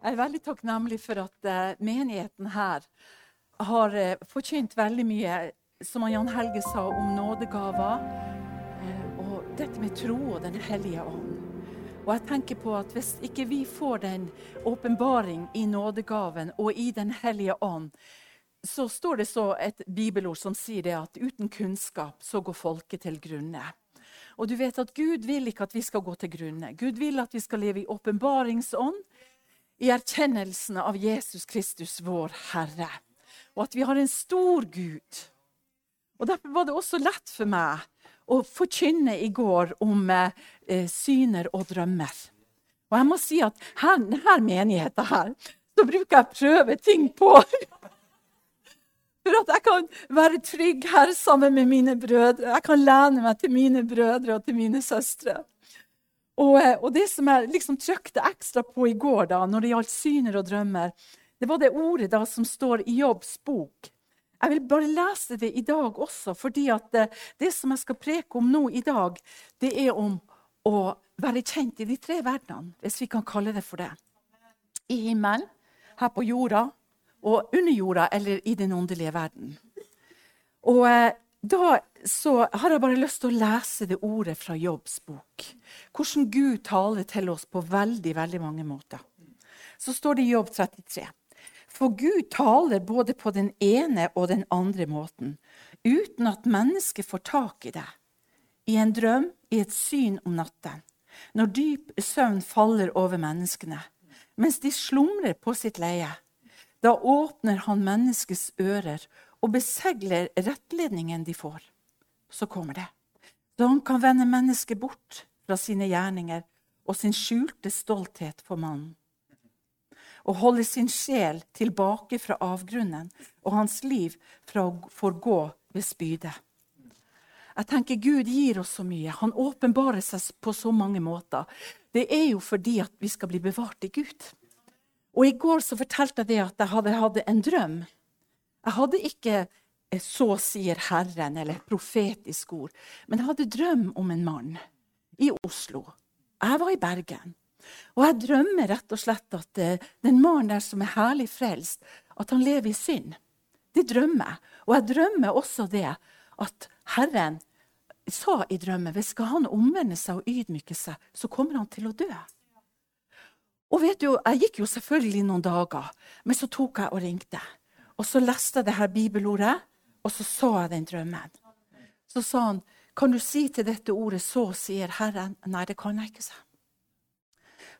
Jeg er veldig takknemlig for at uh, menigheten her har uh, forkynt veldig mye, som Jan Helge sa, om nådegaver. Uh, og dette med tro og Den hellige ånd. Og jeg tenker på at Hvis ikke vi får den åpenbaring i nådegaven og i Den hellige ånd, så står det så et bibelord som sier det at uten kunnskap så går folket til grunne. Og du vet at Gud vil ikke at vi skal gå til grunne. Gud vil at vi skal leve i åpenbaringsånd i erkjennelsen av Jesus Kristus, vår Herre. Og at vi har en stor Gud. Og Derfor var det også lett for meg å forkynne i går om eh, syner og drømmer. Og jeg må si at her, denne menigheten her, så bruker jeg prøve ting på. For at jeg kan være trygg her sammen med mine brødre. Jeg kan lene meg til mine brødre og til mine søstre. Og, eh, og, det som jeg liksom trykte ekstra på i går, da, når det gjaldt syner og drømmer, det var det ordet da som står i Jobbs bok. Jeg vil bare lese det i dag også, fordi at det, eh, det som jeg skal preke om nå i dag, det er om å være kjent i de tre verdenene, hvis vi kan kalle det for det. I himmelen, her på jorda, og under jorda eller i den åndelige verden. Og eh, da så har jeg bare lyst til å lese det ordet fra Jobbs bok. Hvordan Gud taler til oss på veldig, veldig mange måter. Så står det i Jobb 33. For Gud taler både på den ene og den andre måten, uten at mennesket får tak i det. I en drøm, i et syn om natten, når dyp søvn faller over menneskene, mens de slumrer på sitt leie. Da åpner han menneskets ører og besegler rettledningen de får. Så kommer det. Da han kan vende mennesket bort fra sine gjerninger og sin skjulte stolthet for mannen. Og holde sin sjel tilbake fra avgrunnen og hans liv fra å forgå ved spydet. Jeg tenker Gud gir oss så mye. Han åpenbarer seg på så mange måter. Det er jo fordi at vi skal bli bevart i Gud. Og I går så fortalte jeg det at jeg hadde hatt en drøm jeg hadde ikke eh, 'så sier Herren' eller et profetisk ord, men jeg hadde drøm om en mann i Oslo. Jeg var i Bergen. Og jeg drømmer rett og slett at uh, den mannen der som er herlig frelst, at han lever i synd. Det drømmer jeg. Og jeg drømmer også det at Herren sa i drømmen hvis skal han omvende seg og ydmyke seg, så kommer han til å dø. Og vet du, Jeg gikk jo selvfølgelig noen dager, men så tok jeg og ringte. Og så leste jeg det her bibelordet, og så så jeg den drømmen. Så sa han, 'Kan du si til dette ordet, så sier Herren?' Nei, det kan jeg ikke, sa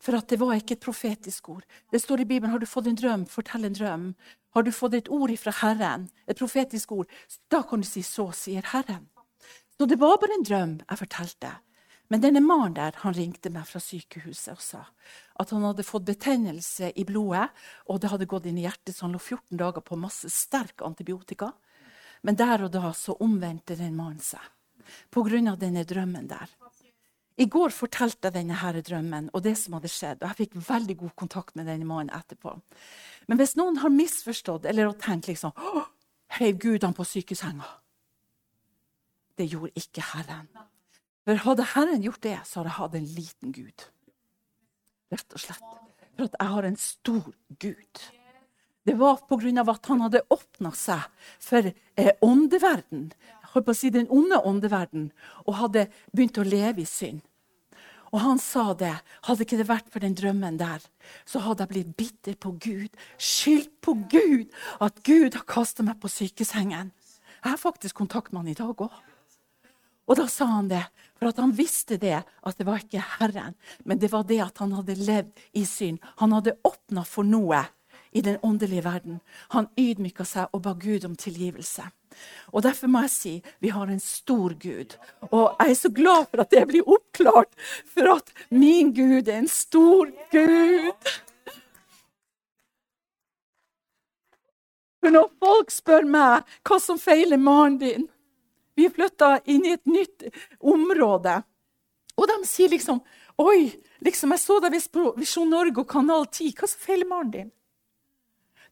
For at det var ikke et profetisk ord. Det står i Bibelen, 'Har du fått en drøm, fortell en drøm'. Har du fått et ord fra Herren, et profetisk ord, da kan du si 'så sier Herren'. Så det var bare en drøm jeg fortalte. Men denne mannen der, han ringte meg fra sykehuset og sa at han hadde fått betennelse i blodet, og det hadde gått inn i hjertet, så han lå 14 dager på masse sterk antibiotika. Men der og da så omvendte den mannen seg pga. denne drømmen der. I går fortalte jeg denne her drømmen og det som hadde skjedd. og Jeg fikk veldig god kontakt med denne mannen etterpå. Men hvis noen har misforstått eller har tenkt liksom Heiv Gud han på sykesenga? Det gjorde ikke Herren. For hadde Herren gjort det, så hadde jeg hatt en liten Gud. Rett og slett. For at jeg har en stor Gud. Det var pga. at han hadde åpna seg for eh, åndeverden, holdt på å si den onde åndeverden, og hadde begynt å leve i synd. Og han sa det. Hadde ikke det vært for den drømmen der, så hadde jeg blitt bitter på Gud, skyldt på Gud, at Gud har kasta meg på sykesengen. Jeg har faktisk kontakt med han i dag òg. Og da sa han det, for han visste det, at det var ikke Herren, men det var det at han hadde levd i synd. Han hadde åpna for noe i den åndelige verden. Han ydmyka seg og ba Gud om tilgivelse. Og Derfor må jeg si vi har en stor Gud. Og jeg er så glad for at det blir oppklart, for at min Gud er en stor Gud. For når folk spør meg hva som feiler mannen din, vi flytta inn i et nytt område. Og de sier liksom Oi, liksom, jeg så deg på Visjon Norge og Kanal 10. Hva så feiler mannen din?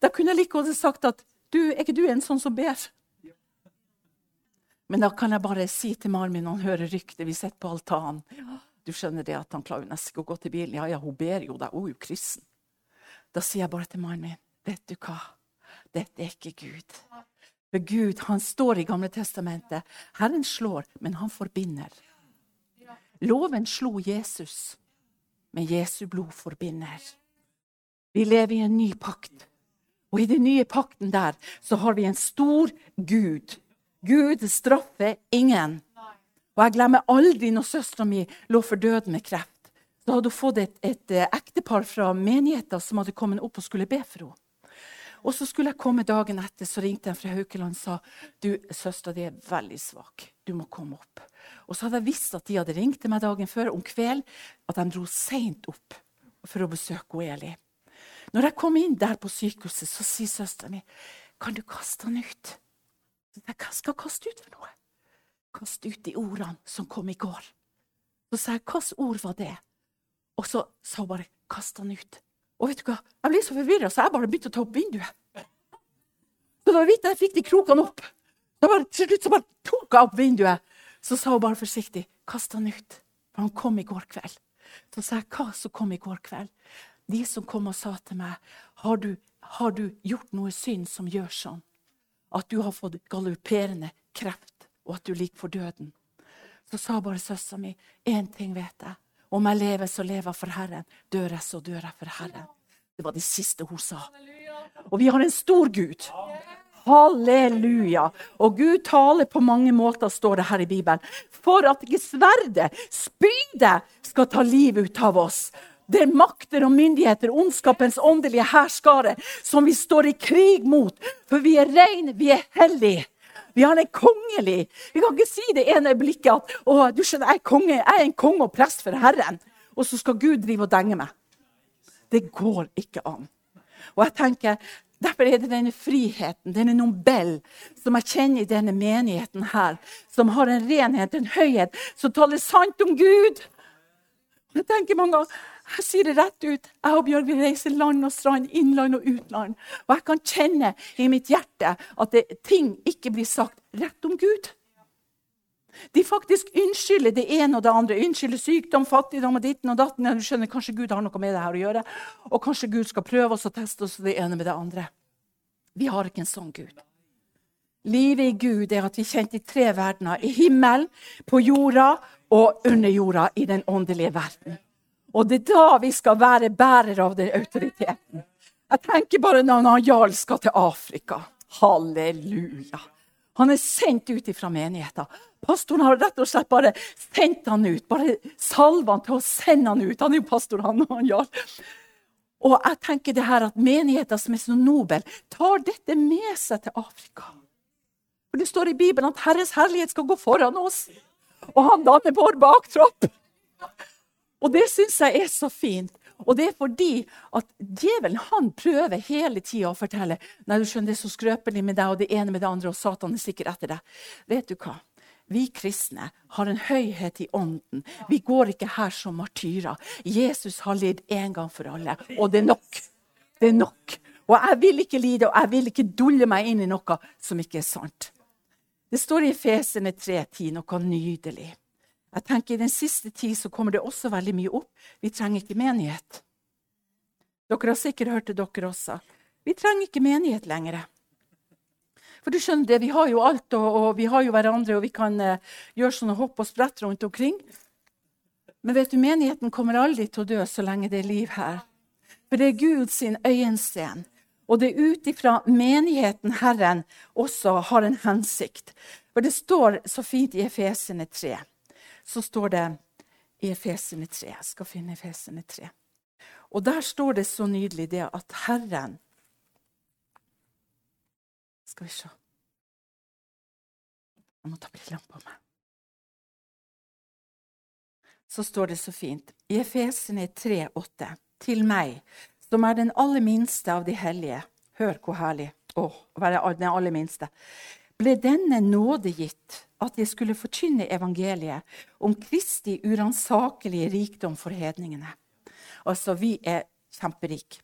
Da kunne jeg like godt sagt at du, er ikke du en sånn som ber? Men da kan jeg bare si til mannen min han hører ryktet vi sitter på altanen Du skjønner det at han klarer nesten å gå til bilen. Ja, ja, hun ber jo, da. Hun er jo kristen. Da sier jeg bare til mannen min, vet du hva? Dette er ikke Gud. For Gud, han står i Gamle testamentet. Herren slår, men han forbinder. Loven slo Jesus, men Jesu blod forbinder. Vi lever i en ny pakt. Og i den nye pakten der så har vi en stor Gud. Gud straffer ingen. Og jeg glemmer aldri når søstera mi lå for døden med kreft. Da hadde hun fått et, et, eh, ektepar fra menigheten som hadde kommet opp og skulle be for henne. Og så skulle jeg komme dagen etter, så ringte en fra Haukeland og sa du, søstera di er veldig svak. Du må komme opp. Og så hadde jeg visst at de hadde ringt til meg dagen før om kvelden, at de dro seint opp for å besøke Eli. Når jeg kom inn der på sykehuset, så sier søstera mi kan du kaste han ut. Hva skal jeg kaste ut for noe? Kaste ut de ordene som kom i går. Så sa jeg hvilke ord var det? Og så sa hun bare 'kast han ut'. Og vet du hva? Jeg ble så forvirra, så jeg bare begynte å ta opp vinduet. Så da jeg fikk de krokene opp. Bare, til slutt så bare tok jeg opp vinduet. Så sa hun bare forsiktig 'kast han ut'. For han kom i går kveld. Så sa jeg hva som kom i går kveld? De som kom og sa til meg har du, har du gjort noe synd som gjør sånn? At du har fått galopperende kreft, og at du ligger for døden? Så sa bare søstera mi én ting vet jeg. Om jeg lever, så lever jeg for Herren. Dør jeg, så dør jeg for Herren. Det var det siste hun sa. Og vi har en stor Gud. Halleluja. Og Gud taler på mange måter, står det her i Bibelen. For at ikke sverdet, spydet, skal ta livet ut av oss. Det er makter og myndigheter, ondskapens åndelige hærskare, som vi står i krig mot. For vi er reine, vi er hellige. Vi har en kongelig. Vi kan ikke si det ene blikket at å, du skjønner, jeg er, konge, jeg er en konge og prest for Herren, og så skal Gud drive og denge meg. Det går ikke an. Og jeg tenker, Derfor er det denne friheten, denne Nobel, som jeg kjenner i denne menigheten her, som har en renhet, en høyhet, som taler sant om Gud. Jeg tenker mange ganger, jeg sier det rett ut. Jeg og Bjørg vil reise land og strand, innland og utland. Og jeg kan kjenne i mitt hjerte at det, ting ikke blir sagt rett om Gud. De faktisk unnskylder det ene og det andre. Unnskylder sykdom, fattigdom og ditten og datten. Du skjønner, Kanskje Gud har noe med det her å gjøre. Og kanskje Gud skal prøve oss og teste oss det ene med det andre. Vi har ikke en sånn Gud. Livet i Gud er at vi er kjent i tre verdener. I himmelen, på jorda og under jorda i den åndelige verden. Og det er da vi skal være bærere av den autoriteten. Jeg tenker bare når Jarl skal til Afrika. Halleluja. Han er sendt ut fra menigheten. Pastoren har rett og slett bare sendt han ut. Bare salva han til å sende han ut. Han er jo pastor, han, han Jarl. Og jeg tenker det her at menigheten som er så nobel, tar dette med seg til Afrika. For Det står i Bibelen at Herres herlighet skal gå foran oss, og han danner vår baktropp. Og det syns jeg er så fint. Og det er fordi at djevelen han prøver hele tida å fortelle Nei, du skjønner, det er så skrøpelig med deg, og det ene med det andre, og Satan er sikkert etter deg. Vet du hva? Vi kristne har en høyhet i ånden. Vi går ikke her som martyrer. Jesus har lidd en gang for alle, og det er nok. Det er nok. Og jeg vil ikke lide, og jeg vil ikke dulle meg inn i noe som ikke er sant. Det står i Fesene 3.10 noe nydelig. Jeg tenker I den siste tid så kommer det også veldig mye opp. Vi trenger ikke menighet. Dere har sikkert hørt det, dere også. Vi trenger ikke menighet lenger. For du skjønner det, Vi har jo alt, og, og vi har jo hverandre, og vi kan uh, gjøre sånne hopp og sprett rundt omkring. Men vet du, menigheten kommer aldri til å dø så lenge det er liv her. For det er Guds øyensten. Og det er ut ifra menigheten Herren også har en hensikt. For det står så fint i Efesene 3 så står det i Efesene 3. Jeg skal finne Efesene 3. Og der står det så nydelig det at Herren Skal vi se Jeg må ta brillene på meg. Så står det så fint i Efesene 3, 8. Til meg, som er den aller minste av de hellige. Hør hvor herlig å være den aller minste. Ble denne nåde gitt at jeg skulle forkynne evangeliet om Kristi uransakelige rikdom for hedningene. Altså, vi er kjemperike.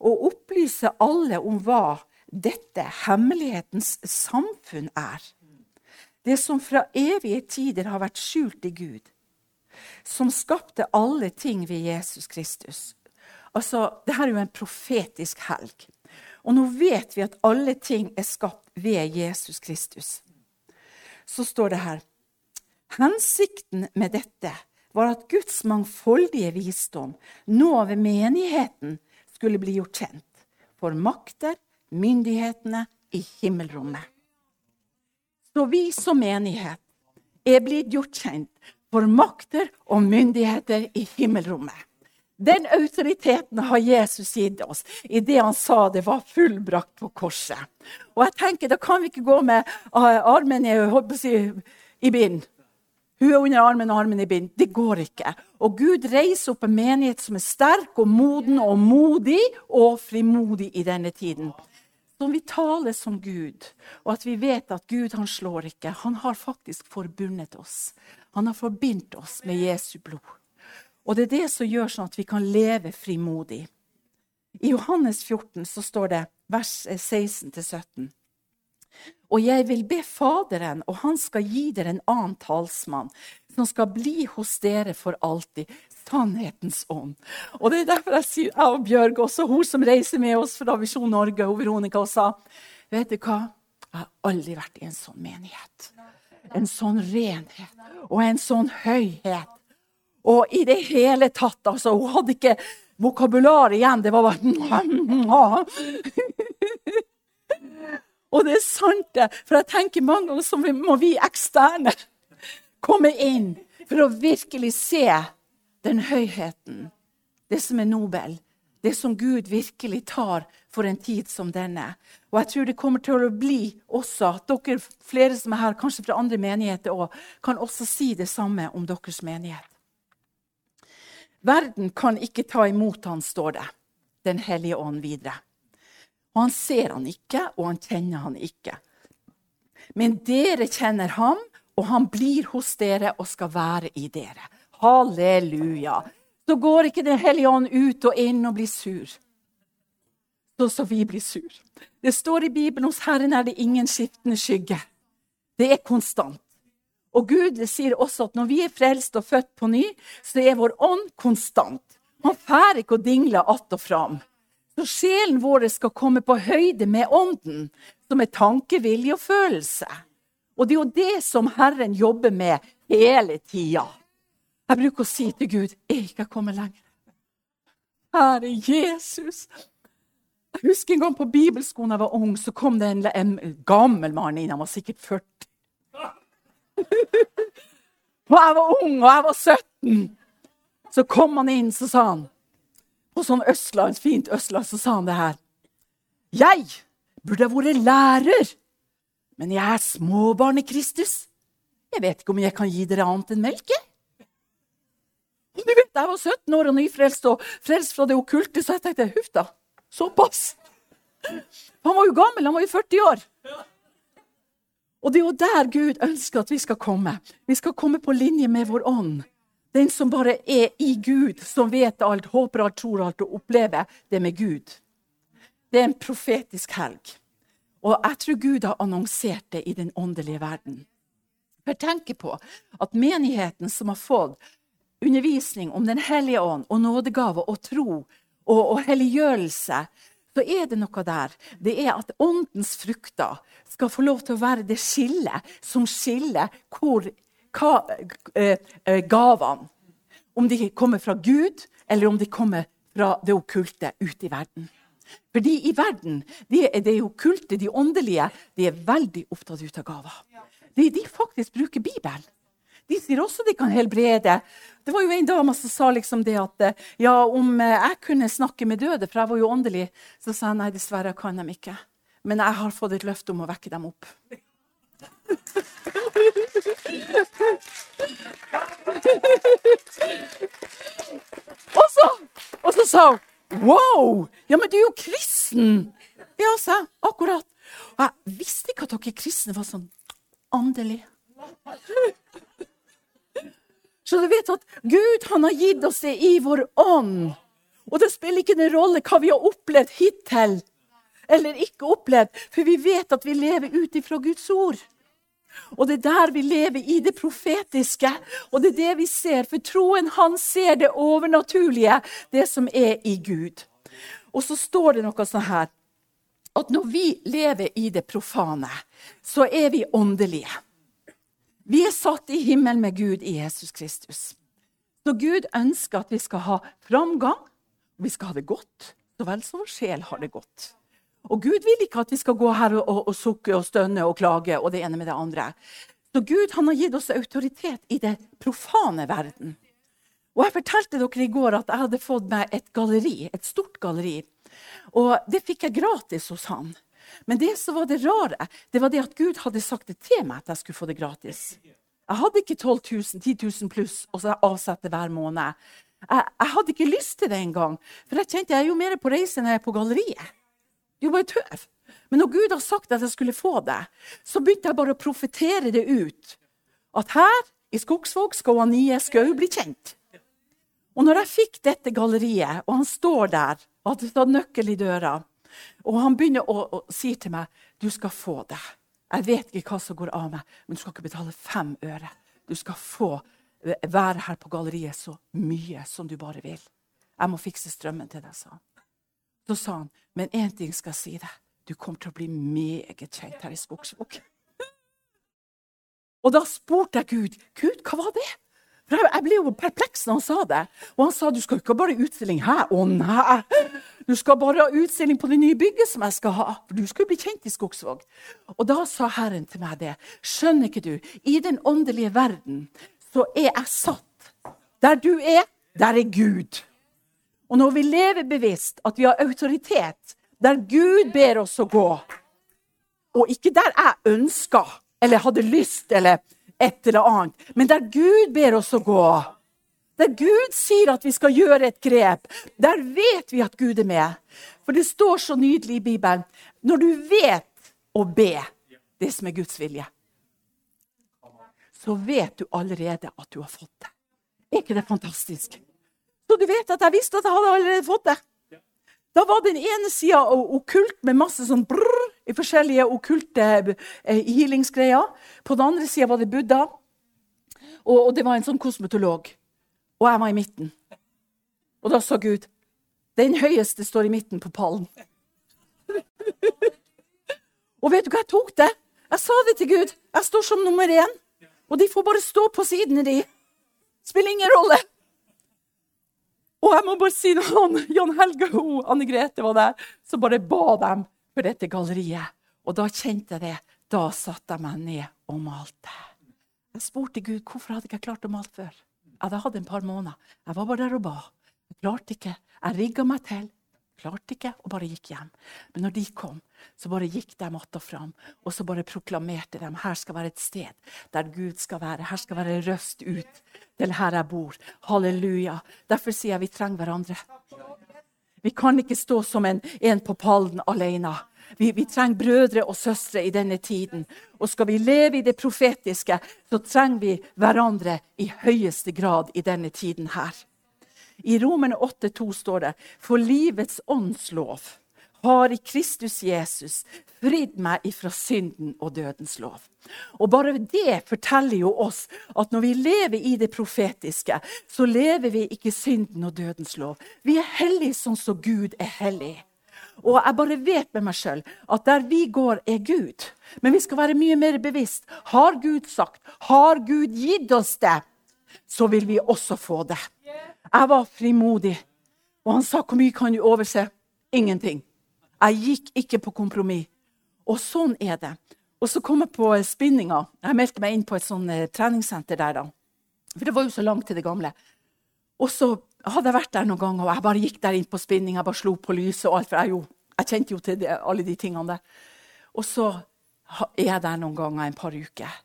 Og opplyse alle om hva dette hemmelighetens samfunn er. Det som fra evige tider har vært skjult i Gud, som skapte alle ting ved Jesus Kristus. Altså, Dette er jo en profetisk helg. Og nå vet vi at alle ting er skapt ved Jesus Kristus. Så står det her Hensikten med dette var at Guds mangfoldige visdom nå ved menigheten skulle bli gjort kjent for makter, myndighetene i himmelrommet. Så vi som menighet er blitt gjort kjent for makter og myndigheter i himmelrommet. Den autoriteten har Jesus gitt oss i det han sa det var fullbrakt på korset. Og jeg tenker, Da kan vi ikke gå med eh, armen i, i bind. Hun er under armen og armen i bind. Det går ikke. Og Gud reiser opp en menighet som er sterk og moden og modig og frimodig i denne tiden. Som vi taler som Gud, og at vi vet at Gud han slår ikke. Han har faktisk forbundet oss. Han har forbindt oss med Jesu blod. Og det er det som gjør sånn at vi kan leve frimodig. I Johannes 14 så står det vers 16-17. Og jeg vil be Faderen, og han skal gi dere en annen talsmann, som skal bli hos dere for alltid. Sannhetens ånd. Og det er derfor jeg sier, jeg og Bjørg, også hun som reiser med oss fra Visjon Norge, og Veronica, og sa Vet du hva? Jeg har aldri vært i en sånn menighet. En sånn renhet og en sånn høyhet og i det hele tatt, altså. Hun hadde ikke vokabular igjen. Det var bare Og det er sant, det. For jeg tenker mange ganger så må vi eksterne komme inn for å virkelig se den høyheten. Det som er nobel. Det som Gud virkelig tar for en tid som denne. Og jeg tror det kommer til å bli også at dere, flere som er her, kanskje fra andre menigheter òg, kan også si det samme om deres menighet. Verden kan ikke ta imot han, står det. Den hellige ånd videre. Og han ser han ikke, og han kjenner han ikke. Men dere kjenner ham, og han blir hos dere og skal være i dere. Halleluja. Så går ikke Den hellige ånd ut og inn og blir sur. Så som vi blir sur. Det står i Bibelen hos Herren er det ingen skiftende skygge. Det er konstant. Og Gud sier også at når vi er frelst og født på ny, så er vår ånd konstant. Han fær ikke å dingle att og fram. Så sjelen vår skal komme på høyde med ånden, som er tanke, vilje og følelse. Og det er jo det som Herren jobber med hele tida. Jeg bruker å si til Gud jeg ikke kommer lenger. Herre Jesus. Jeg husker en gang på bibelskolen jeg var ung, så kom det en, en gammel mann inn. Han var sikkert 40. Og jeg var ung, og jeg var 17. Så kom han inn, så sa han På sånn Østland, fint Østland, så sa han det her. Jeg burde ha vært lærer, men jeg er småbarn i Kristus. Jeg vet ikke om jeg kan gi dere annet enn melk. Du vet, Jeg var 17 år og nyfrelst og frelst fra det okkulte, så jeg tenkte huff da, såpass. Han var jo gammel, han var jo 40 år. Og det er jo der Gud ønsker at vi skal komme. Vi skal komme på linje med vår ånd. Den som bare er i Gud, som vet alt, håper alt, tror alt og opplever det med Gud. Det er en profetisk helg. Og jeg tror Gud har annonsert det i den åndelige verden. For tenk på at menigheten som har fått undervisning om Den hellige ånd og nådegave og tro og, og helliggjørelse, så er det noe der. Det er at åndens frukter skal få lov til å være det skillet som skiller hvor, hva, eh, eh, gavene. Om de kommer fra Gud, eller om de kommer fra det okkulte ute i verden. Fordi i verden, det, det okkulte, de åndelige, de er veldig opptatt ut av gaver. De, de faktisk bruker Bibelen. De sier også de kan helbrede. Det var jo en dame som sa liksom det at ja, om jeg kunne snakke med døde, for jeg var jo åndelig, så sa jeg nei, dessverre kan de ikke. Men jeg har fått et løfte om å vekke dem opp. og, så, og så sa hun Wow! Ja, men du er jo kristen! Ja, sa jeg. Akkurat. Og jeg visste ikke at dere kristne var sånn åndelige. Så du vet at Gud han har gitt oss det i vår ånd. Og det spiller ikke noen rolle hva vi har opplevd hittil eller ikke opplevd, for vi vet at vi lever ut ifra Guds ord. Og det er der vi lever i det profetiske. Og det er det vi ser. For troen, han ser det overnaturlige, det som er i Gud. Og så står det noe sånn her at når vi lever i det profane, så er vi åndelige. Vi er satt i himmelen med Gud i Jesus Kristus. Så Gud ønsker at vi skal ha framgang, vi skal ha det godt, så vel som vår sjel har det godt. Og Gud vil ikke at vi skal gå her og, og, og sukke og stønne og klage og det ene med det andre. Så Gud har gitt oss autoritet i det profane verden. Og Jeg fortalte dere i går at jeg hadde fått meg et galleri, et stort galleri. Og det fikk jeg gratis hos han. Men det som var det rare, det var det at Gud hadde sagt det til meg at jeg skulle få det gratis. Jeg hadde ikke 12 000, 10 000 pluss og så avsette hver måned. Jeg, jeg, hadde ikke lyst til det engang. For jeg kjente jeg er jo mer på reise enn jeg er på galleriet. Det er jo bare tøv. Men når Gud har sagt at jeg skulle få det, så begynte jeg bare å profetere det ut. At her i Skogsvåg skal Anie Skau bli kjent. Og når jeg fikk dette galleriet, og han står der og hadde tatt nøkkel i døra, og han begynner å, å si til meg du skal få det. Jeg vet ikke hva som går av meg, men du skal ikke betale fem øre. Du skal få være her på galleriet så mye som du bare vil. Jeg må fikse strømmen til deg, sa han. Så sa han, men én ting skal jeg si deg. Du kommer til å bli meget kjent her i Skogsvåg. Og da spurte jeg Gud, Gud, hva var det? For Jeg ble jo perpleks når han sa det. Og han sa du skal ikke bare utstilling her. Å nei! Du skal bare ha utstilling på det nye bygget som jeg skal ha. For du skal jo bli kjent i Skogsvåg. Og da sa Herren til meg det. Skjønner ikke du? I den åndelige verden så er jeg satt. Der du er, der er Gud. Og når vi lever bevisst at vi har autoritet der Gud ber oss å gå, og ikke der jeg ønska eller hadde lyst eller et eller annet, men der Gud ber oss å gå der Gud sier at vi skal gjøre et grep, der vet vi at Gud er med. For det står så nydelig i Bibelen når du vet å be det som er Guds vilje, så vet du allerede at du har fått det. Er ikke det fantastisk? Så du vet at jeg visste at jeg hadde allerede fått det. Da var den ene sida okkult med masse sånn brrr, i forskjellige okkulte eh, healingsgreier. På den andre sida var det Buddha, og, og, det var en sånn kosmetolog. Og jeg var i midten. Og da sa Gud den høyeste står i midten på pallen. og vet du hva jeg tok det? Jeg sa det til Gud. Jeg står som nummer én. Og de får bare stå på sidene, de. Spiller ingen rolle. Og jeg må bare si noe, Jan Helge og Anne Grete var der, så bare ba dem for dette galleriet. Og da kjente jeg det. Da satte jeg meg ned og malte. Jeg spurte Gud hvorfor hadde jeg ikke klart å male før. Jeg hadde hatt en par måneder. Jeg var bare der og ba. Jeg klarte ikke. Jeg rigga meg til. Klarte ikke, og bare gikk hjem. Men når de kom, så bare gikk de att og fram, og så bare proklamerte de her skal være et sted der Gud skal være. Her skal være røst ut til her jeg bor. Halleluja. Derfor sier jeg vi trenger hverandre. Vi kan ikke stå som en, en på pallen alene. Vi, vi, trenger brødre og søstre i denne tiden. Og skal vi leve i det profetiske, så trenger vi hverandre i høyeste grad i denne tiden her. I Romerne 8,2 står det For livets åndslov har i Kristus Jesus fridd meg ifra synden og dødens lov. Og bare det forteller jo oss at når vi lever i det profetiske, så lever vi ikke synden og dødens lov. Vi er hellige sånn som Gud er hellig. Og jeg bare vet med meg sjøl at der vi går, er Gud. Men vi skal være mye mer bevisst. Har Gud sagt, har Gud gitt oss det, så vil vi også få det. Jeg var frimodig. Og han sa hvor mye kan du overse? Ingenting. Jeg gikk ikke på kompromiss. Og sånn er det. Og så kom jeg på spinninga. Jeg meldte meg inn på et sånn eh, treningssenter der. da. For det var jo så langt til det gamle. Og så hadde jeg vært der noen ganger, og jeg bare gikk der inn på spinning. Jeg bare slo på lyset og alt, for jeg, jo, jeg kjente jo til det, alle de tingene der. Og så er jeg der noen ganger en par uker.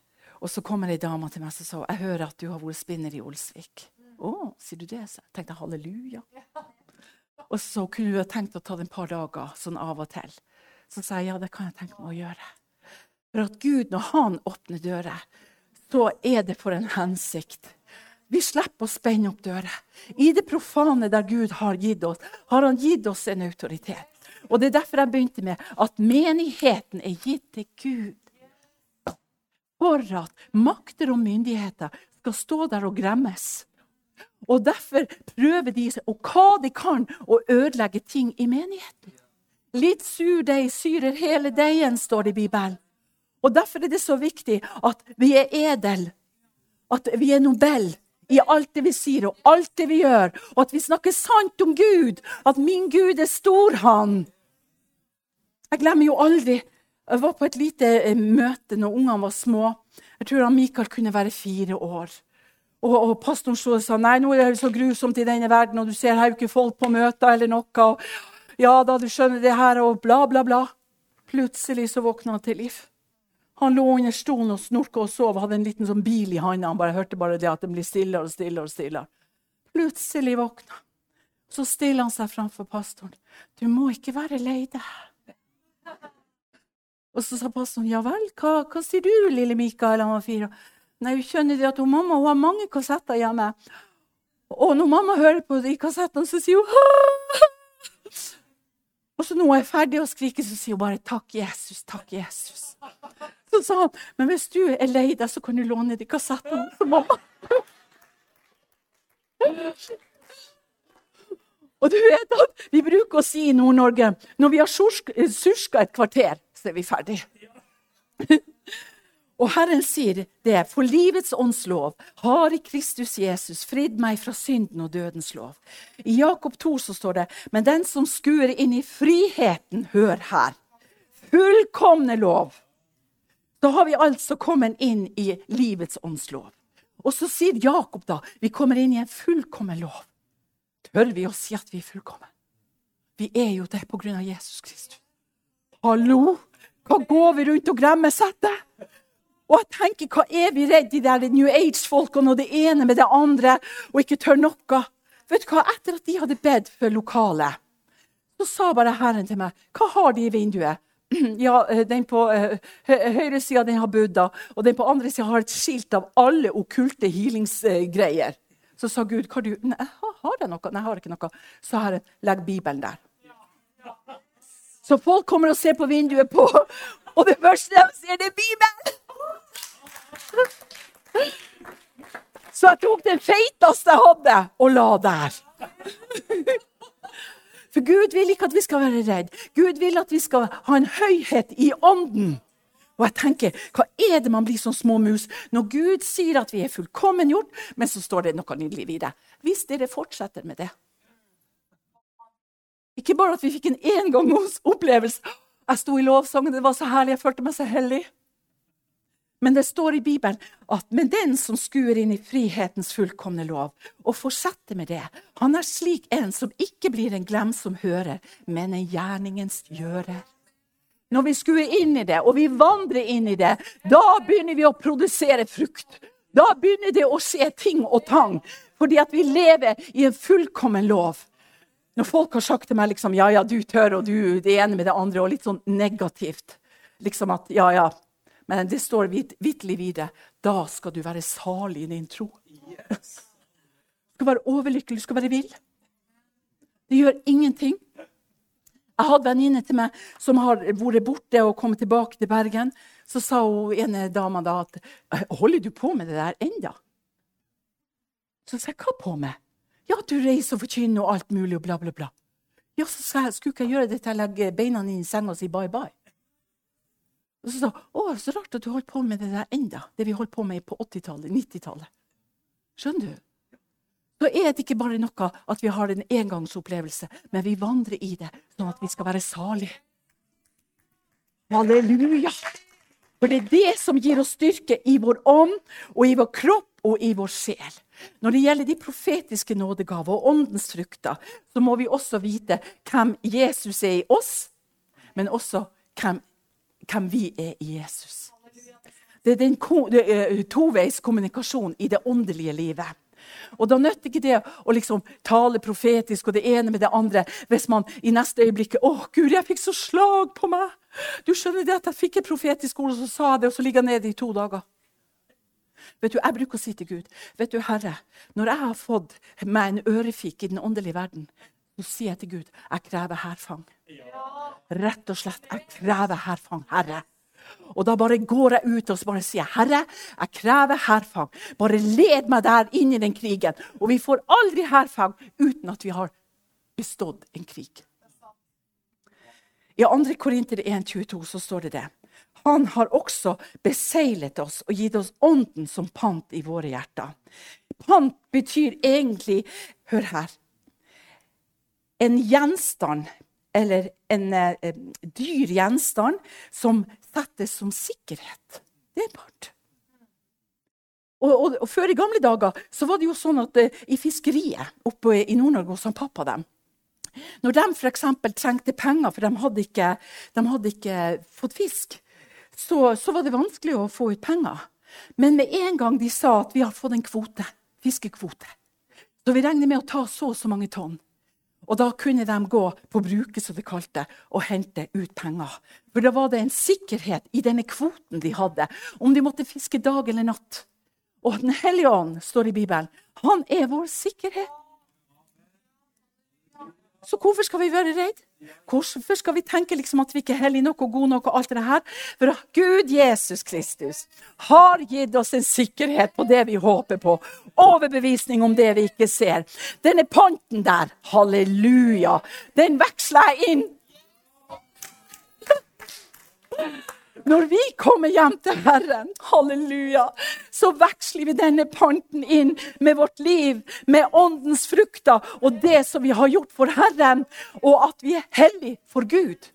Og så kommer ei dame til meg og sa jeg hører at du har vært spinner i Olsvik. Å, sier du det? Så jeg tenkte halleluja. Og så kunne du tenkt å ta det en par dager sånn av og til. Så sa jeg ja, det kan jeg tenke meg å gjøre. For at Gud, når han åpner dører, så er det for en hensikt. Vi slipper å spenne opp dører. I det profane der Gud har gitt oss, har han gitt oss en autoritet. Og Det er derfor jeg begynte med at menigheten er gitt til Gud. for at makter og myndigheter skal stå der og gremmes. Og derfor prøver de og hva de kan, å ødelegge ting i menigheten. Litt surdeig syrer hele deigen, står det i Bibelen. Og Derfor er det så viktig at vi er edel, at vi er nobel i alt det vi sier og alt det vi gjør, og at vi snakker sant om Gud. At min Gud er stor, han. Jeg glemmer jo aldri Jeg var på et lite eh, møte når ungene var små. Jeg tror han Mikael kunne være fire år. Og, og pastoren så sa nei, nå er det så grusomt i denne verden, og du ser her ikke folk på møter eller noe. Og, ja da, du skjønner det her, og bla, bla, bla. Plutselig så våkna han til liv. Han lå under stolen og snorka og sov hadde en liten sånn bil i handa. Han bare hørte bare det at den blir stillere og stillere og stillere. Plutselig våkna Så stiller han seg framfor pastoren. Du må ikke være lei deg. Og så sa pastoren, ja vel, hva, hva sier du, lille Mikael? Han var fire. Nei, hun skjønner det at hun, mamma hun har mange kassetter hjemme. Og når mamma hører på de kassettene, så sier hun Og så når hun er ferdig å skrike, så sier hun bare 'Takk, Jesus. Takk, Jesus'. Så sa han, 'Men hvis du er lei deg, så kan du låne de kassettene til mamma'. Og du vet at Vi bruker å si i Nord-Norge når vi har surska et kvarter, så er vi ferdig. Og Herren sier det, for livets åndslov har i Kristus Jesus fridd meg fra synden og dødens lov. I Jakob 2 så står det, men den som skuer inn i friheten, hør her. Fullkomne lov. Da har vi altså kommet inn i livets åndslov. Og så sier Jakob da, vi kommer inn i en fullkommen lov. Tør vi å si at vi er fullkomne? Vi er jo det på grunn av Jesus Kristus. Hallo? Hva går vi rundt og gremmes etter? Og jeg tenker, hva er vi redd de der New Age-folkene og det ene med det andre, og ikke tør noe? Vet du hva, Etter at de hadde bedt for lokalet, så sa bare Herren til meg, hva har de i vinduet? Ja, eh, den på uh, høyre sida har Buddha, og den på andre sida har et skilt av alle okkulte healingsgreier. Så sa Gud, hva du, nei, har jeg noe? Nei, jeg har ikke noe. Så har jeg, legg Bibelen der. Så folk kommer og ser på vinduet på, og det første de ser, det er Bibelen! Så jeg tok den feiteste jeg hadde, og la der. For Gud vil ikke at vi skal være redd. Gud vil at vi skal ha en høyhet i ånden. Og jeg tenker, Hva er det man blir som små mus når Gud sier at vi er fullkommen gjort, men så står det noe nydelig i det? Hvis dere fortsetter med det. Ikke bare at vi fikk en engangsopplevelse. Jeg sto i lovsangen, det var så herlig, jeg følte meg så hellig. Men det står i Bibelen at men den som skuer inn i frihetens fullkomne lov, og fortsetter med det, han er slik en som ikke blir en glemsom hører, men en gjerningens gjører. Når vi skuer inn i det, og vi vandrer inn i det, da begynner vi å produsere frukt. Da begynner det å skje ting og tang, fordi at vi lever i en fullkommen lov. Når folk har sagt til meg liksom, ja, ja, du tør, og du det ene med det andre, og litt sånn negativt Liksom at ja, ja, men det står vitterlig videre da skal du være salig i din tro. Yes. Du skal være overlykkelig, du skal være vill. Det gjør ingenting. Jeg hadde venninne til meg som har vært borte og kommet tilbake til Bergen. Så sa hun ene dama da at 'Holder du på med det der enda? Så sa jeg 'Hva på med?' 'Ja, du reiser og forkynner og alt mulig og bla, bla, bla'. Ja, så sa jeg 'Skulle ikke jeg gjøre det til jeg legger beina i senga og sier bye, bye'? Og så sa hun så rart at du holdt på med det der enda, det vi holdt på med på 80-tallet, 90-tallet. Skjønner du? Så er det ikke bare noe at vi har en engangsopplevelse, men vi vandrer i det sånn at vi skal være salige. Halleluja! For det er det som gir oss styrke i vår ånd og i vår kropp og i vår sjel. Når det gjelder de profetiske nådegaver og åndens frukter, så må vi også vite hvem Jesus er i oss, men også hvem hvem vi er i Jesus. Det er den toveis kommunikasjon i det åndelige livet. Og Da nytter ikke det å liksom tale profetisk og det ene med det andre hvis man i neste øyeblikk 'Å, Gud, jeg fikk så slag på meg!' Du skjønner det at jeg fikk et profetisk ord, og så sa jeg det, og så ligger jeg nede i to dager. Vet du, Jeg bruker å si til Gud vet du, Herre, når jeg har fått meg en ørefik i den åndelige verden, så sier jeg til Gud jeg krever hærfang. Rett og slett. Jeg krever hærfang, Herre. Og da bare går jeg ut og bare sier Herre, jeg krever hærfang.' Bare led meg der inn i den krigen. Og vi får aldri hærfang uten at vi har bestått en krig. I 2. Korinter 1,22 så står det det. Han har også beseglet oss og gitt oss ånden som pant i våre hjerter. Pant betyr egentlig, hør her, en gjenstand eller en eh, dyr gjenstand som settes som sikkerhet. Det er pant. Og, og, og, Før i gamle dager så var det jo sånn at eh, i fiskeriet oppe i Nord-Norge hos pappa dem, når de f.eks. trengte penger, for de hadde ikke, de hadde ikke fått fisk, så, så, var det vanskelig å få ut penger. Men med en gang de sa at vi har fått en kvote, fiskekvote, så vi regner med å ta så og så mange tonn, og da kunne de gå på bruket, som det kalte, og hente ut penger. For da var det en sikkerhet i denne kvoten de hadde, om de måtte fiske dag eller natt. Og Den hellige ånd, står i Bibelen, han er vår sikkerhet. Så hvorfor skal vi være redde? Hvorfor skal vi tenke liksom at vi ikke er hellige nok og gode nok? og alt det her? For Gud Jesus Kristus har gitt oss en sikkerhet på det vi håper på. Overbevisning om det vi ikke ser. Denne panten der, halleluja, den veksler jeg inn når vi kommer hjem til Herren, halleluja, så veksler vi denne panten inn med vårt liv, med åndens frukter og det som vi har gjort for Herren, og at vi er hellige for Gud.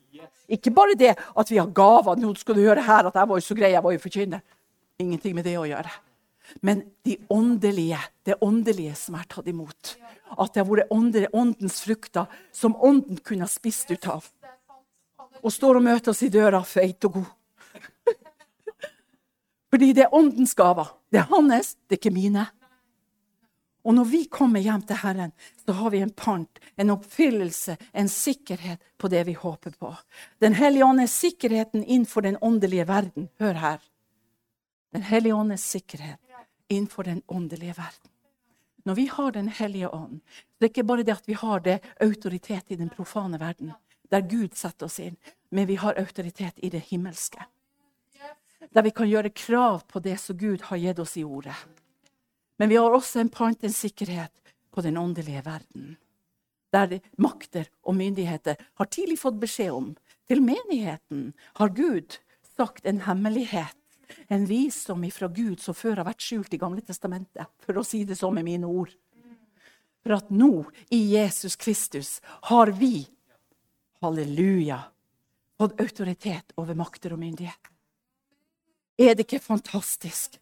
Ikke bare det at vi har gaver. Nå skal du høre her at jeg var jo så grei, jeg var jo forkynner. Ingenting med det å gjøre. Men de åndelige, det åndelige som er tatt imot. At det har vært åndens frukter som ånden kunne ha spist ut av. Og står og møter oss i døra, feit og god. Fordi det er åndens gaver. Det er hans, det er ikke mine. Og når vi kommer hjem til Herren, så har vi en pant, en oppfyllelse, en sikkerhet på det vi håper på. Den hellige ånd er sikkerheten innenfor den åndelige verden. Hør her. Den hellige ånd er sikkerhet innenfor den åndelige verden. Når vi har Den hellige ånd, det er ikke bare det at vi har det autoritet i den profane verden, der Gud setter oss inn, men vi har autoritet i det himmelske der vi kan gjøre krav på det som Gud har gitt oss i ordet. Men vi har også en pant, en sikkerhet, på den åndelige verden. Der makter og myndigheter har tidlig fått beskjed om. Til menigheten har Gud sagt en hemmelighet, en visdom ifra Gud som før har vært skjult i Gamle testamentet, for å si det sånn med mine ord. For at nå, i Jesus Kristus, har vi, halleluja, fått autoritet over makter og myndigheter. Er det ikke fantastisk?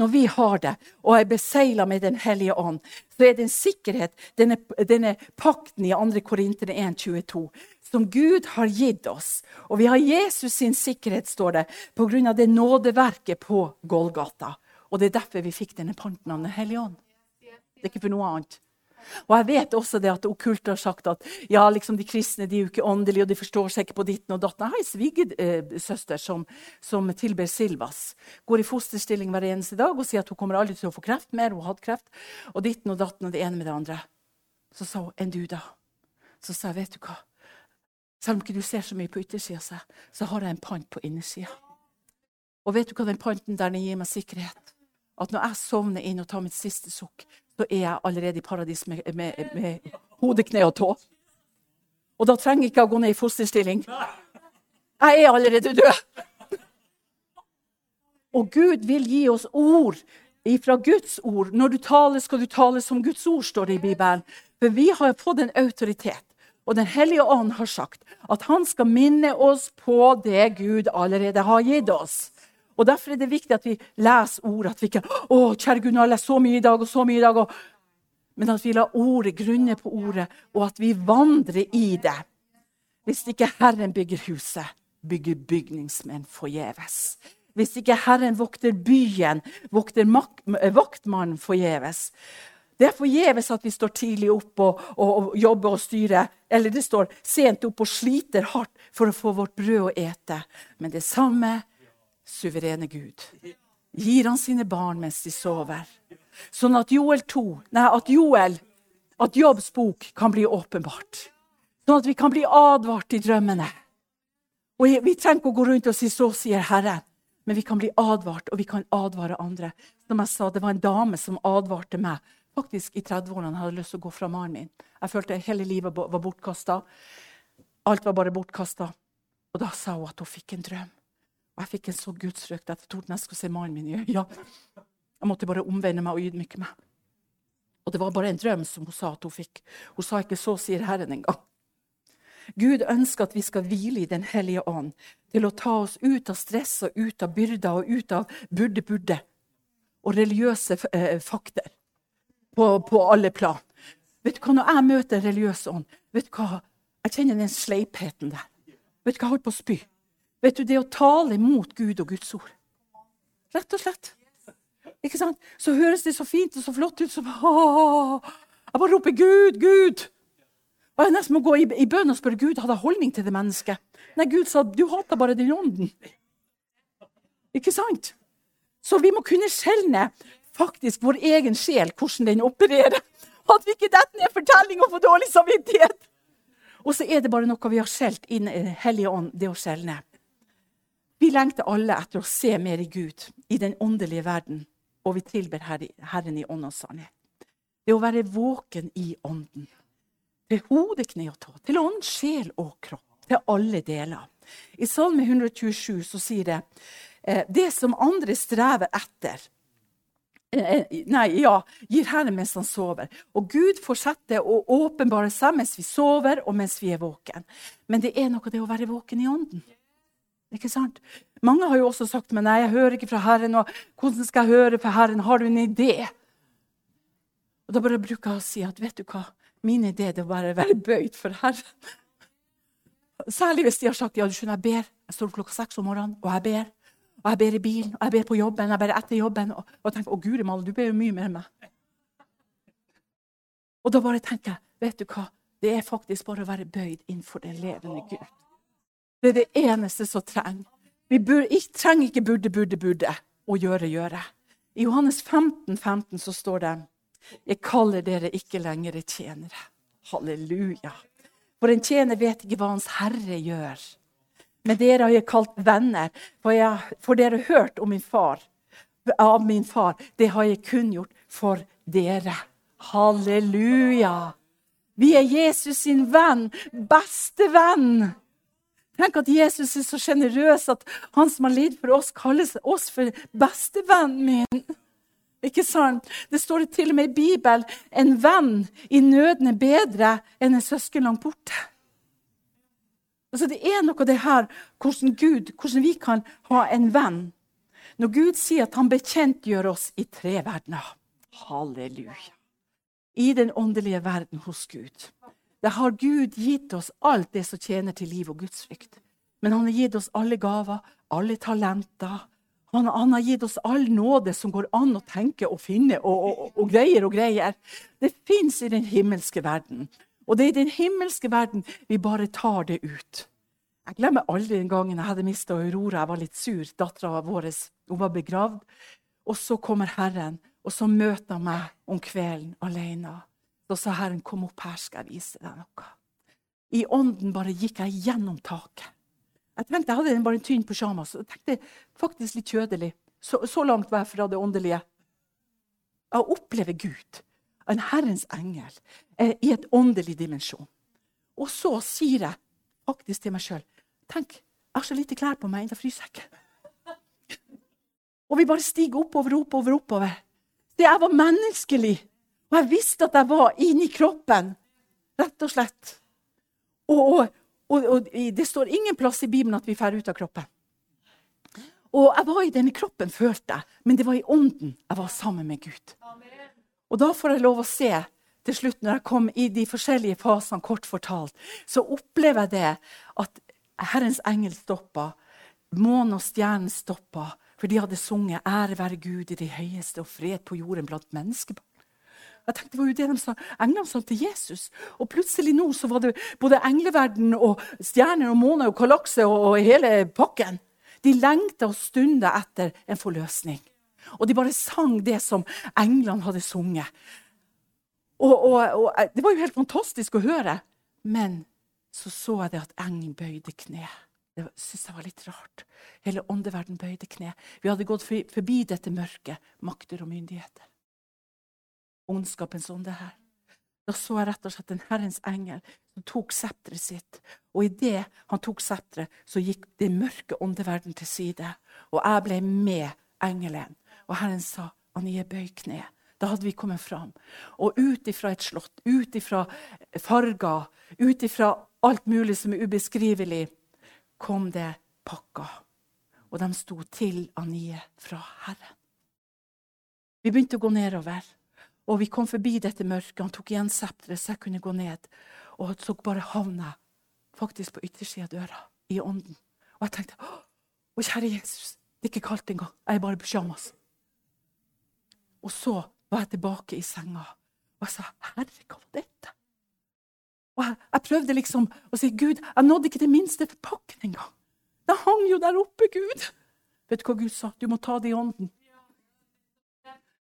Når vi har det, og er besegla med Den hellige ånd, så er det en sikkerhet, denne, denne pakten i 2. Korinterne 1,22, som Gud har gitt oss. Og vi har Jesus sin sikkerhet, står det, pga. det nådeverket på Golgata. Og det er derfor vi fikk denne panten av Den hellige ånd. Det er ikke for noe annet. Og jeg vet også det at okkult har sagt at ja, liksom de kristne de er jo ikke åndelige, og de forstår seg ikke på ditten og datten. Jeg har en svigersøster som, som tilber Silvas. Går i fosterstilling hver eneste dag og sier at hun kommer aldri til å få kreft mer. Hun har hatt kreft. Og ditten og datten og det ene med det andre. Så sa hun enn du, da? Så sa jeg, vet du hva? Selv om ikke du ser så mye på yttersida, så har jeg en pant på innersida. Og vet du hva den panten der den gir meg sikkerhet? At når jeg sovner inn og tar mitt siste sukk, så er jeg allerede i paradis med, med, med hode, kne og tå. Og da trenger jeg ikke å gå ned i fosterstilling. Jeg er allerede død. Og Gud vil gi oss ord ifra Guds ord. Når du taler, skal du tale som Guds ord, står det i Bibelen. For vi har fått en autoritet. Og Den hellige ånd har sagt at han skal minne oss på det Gud allerede har gitt oss. Og Derfor er det viktig at vi leser ordet. At vi ikke å, kjære Gud, nå har jeg lest så mye i dag og så mye i dag. Og... Men at vi lar ordet grunne på ordet, og at vi vandrer i det. Hvis ikke Herren bygger huset, bygger bygningsmenn forgjeves. Hvis ikke Herren vokter byen, vokter vaktmannen forgjeves. Det er forgjeves at vi står tidlig opp og, og, og, jobber og styrer. Eller det står sent opp og sliter hardt for å få vårt brød å ete. Men det samme suverene Gud gir han sine barn mens de sover. Sånn at Joel 2, nei, at Joel, at Jobbs bok kan bli åpenbart. Sånn at vi kan bli advart i drømmene. Og Vi trenger ikke å gå rundt og si 'så sier Herren', men vi kan bli advart, og vi kan advare andre. Som jeg sa, Det var en dame som advarte meg faktisk i 30-årene hadde jeg lyst til å gå fra mannen min. Jeg følte hele livet var bortkasta. Alt var bare bortkasta. Og da sa hun at hun fikk en drøm. Og jeg fikk en så gudsfrykt at jeg torde nesten å se mannen min i øya. Jeg måtte bare omvende meg og ydmyke meg. Og det var bare en drøm som hun sa at hun fikk. Hun sa ikke 'så sier Herren' engang. Gud ønsker at vi skal hvile i Den hellige ånd, til å ta oss ut av stress og ut av byrder og ut av burde-burde og religiøse eh, fakter på, på, alle plan. Vet du hva, Når jeg møter en religiøs ånd, vet du hva, jeg kjenner den sleipheten der. Vet du hva, jeg holder på å spy. Vet du, Det å tale mot Gud og Guds ord. Rett og slett. Ikke sant? Så høres det så fint og så flott ut som Jeg bare roper 'Gud, Gud'. Og Jeg nesten må gå i, i bønn og spørre Gud hadde holdning til det mennesket. Nei, Gud sa du hater bare den ånden. Ikke sant? Så vi må kunne skjelne faktisk vår egen sjel, hvordan den opererer. At vi ikke detter ned fortelling og får dårlig samvittighet. Og så er det bare noe vi har skjelt inn Hellige Ånd, det å skjelne. Vi lengter alle etter å se mer i Gud, i den åndelige verden, og vi tilber Herren i ånd og sannhet. Det å være våken i ånden. Til hode, kne og tå. Til ånd, sjel og kropp. Til alle deler. I Salme 127 så sier det eh, det som andre strever etter, eh, eh, Nei, ja, gir Herren mens han sover. Og Gud fortsetter å åpenbare seg mens vi sover og mens vi er våken. Men det er noe det å være våken i ånden. Ikke sant? Mange har jo også sagt men nei, jeg hører ikke fra Herren. og Hvordan skal jeg høre fra Herren? Har du en idé? Og Da bare bruker jeg å si at vet du hva, min idé er å bare være bøyd for Herren. Særlig hvis de har sagt ja, du skjønner, jeg ber. Jeg står klokka seks om morgenen, og jeg ber. Og jeg ber i bilen, og jeg ber på jobben, jeg ber etter jobben. Og, og tenker å guri malla, du ber jo mye mer enn meg. Og da bare tenker jeg, vet du hva, det er faktisk bare å være bøyd innenfor den levende Gud. Det er det eneste som trenger. Vi bur, ikke, trenger ikke burde, burde, burde å gjøre, gjøre. I Johannes 15, 15 så står det Jeg kaller dere ikke lenger tjenere. Halleluja. For en tjener vet ikke hva Hans Herre gjør. Men dere har jeg kalt venner, for, jeg, for dere har hørt om min far, av min far. Det har jeg kunngjort for dere. Halleluja. Vi er Jesus sin venn, beste venn. Tenk at Jesus er så sjenerøs at han som har lidd for oss, kaller oss for bestevennen min. Ikke sant? Det står det til og med i Bibelen en venn i nøden er bedre enn en søsken langt borte. Altså, det er noe av det her hvordan, Gud, hvordan vi kan ha en venn. Når Gud sier at han bekjentgjør oss i tre verdener. Halleluja. I den åndelige verden hos Gud. Det har Gud gitt oss alt det som tjener til liv og gudsfrykt. Men han har gitt oss alle gaver, alle talenter. Han, han har gitt oss all nåde som går an å tenke og finne og, og, og greier og greier. Det fins i den himmelske verden. Og det er i den himmelske verden vi bare tar det ut. Jeg glemmer aldri den gangen jeg hadde mista Aurora. Jeg var litt sur. Dattera vår var begravd. Og så kommer Herren, og så møter han meg om kvelden alene. Da sa Herren, 'Kom opp her, skal jeg vise deg noe'. I ånden bare gikk jeg gjennom taket. Jeg tenkte, jeg hadde bare en tynn pysjamas. Jeg tenkte faktisk litt kjødelig. Så, så langt var jeg fra det åndelige. Jeg opplever Gud, en Herrens engel, eh, i et åndelig dimensjon. Og så sier jeg faktisk til meg sjøl Tenk, jeg har så lite klær på meg ennå fryser jeg ikke. Og vi bare stiger oppover, oppover, oppover. Det jeg var menneskelig. Og jeg visste at jeg var inni kroppen, rett og slett. Og, og, og, og, det står ingen plass i Bibelen at vi drar ut av kroppen. Og jeg var i denne kroppen, følte jeg, men det var i ånden jeg var sammen med Gud. Og da får jeg lov å se til slutt, når jeg kom i de forskjellige fasene, kort fortalt, så opplever jeg det at Herrens engel stoppa, månen og stjernen stoppa, for de hadde sunget 'Ære være Gud i det høyeste og fred på jorden blant menneskebarn'. Jeg tenkte, Det var jo det de sa, englene sa til Jesus. Og plutselig nå så var det både engleverden og stjerner og måner og kalakse og, og hele pakken. De lengta og stunda etter en forløsning. Og de bare sang det som englene hadde sunget. Og, og, og, Det var jo helt fantastisk å høre. Men så så jeg det at engelen bøyde kne Det syntes jeg var litt rart. Hele åndeverden bøyde kne. Vi hadde gått forbi dette mørket, makter og myndigheter. Ondskapens ånde her. Da så jeg rett og slett en Herrens engel som tok septeret sitt. Og idet han tok septeret, så gikk det mørke åndeverden til side. Og jeg ble med engelen. Og Herren sa, Anie, bøy kne. Da hadde vi kommet fram. Og ut ifra et slott, ut ifra farger, ut ifra alt mulig som er ubeskrivelig, kom det pakker. Og de sto til Anie fra Herren. Vi begynte å gå nedover, og vi kom forbi dette mørket. Han tok igjen septeret, så jeg kunne gå ned. Og så bare havna faktisk på yttersida av døra, i ånden. Og jeg tenkte å, kjære Jesus, det er ikke kaldt engang. Jeg er bare pysjamas. Og så var jeg tilbake i senga, og jeg sa, herre, hva var dette? Og jeg, jeg, prøvde liksom å si Gud, jeg nådde ikke det minste for pakken engang. Det hang jo der oppe, Gud. Vet du hva Gud sa? Du må ta det i ånden.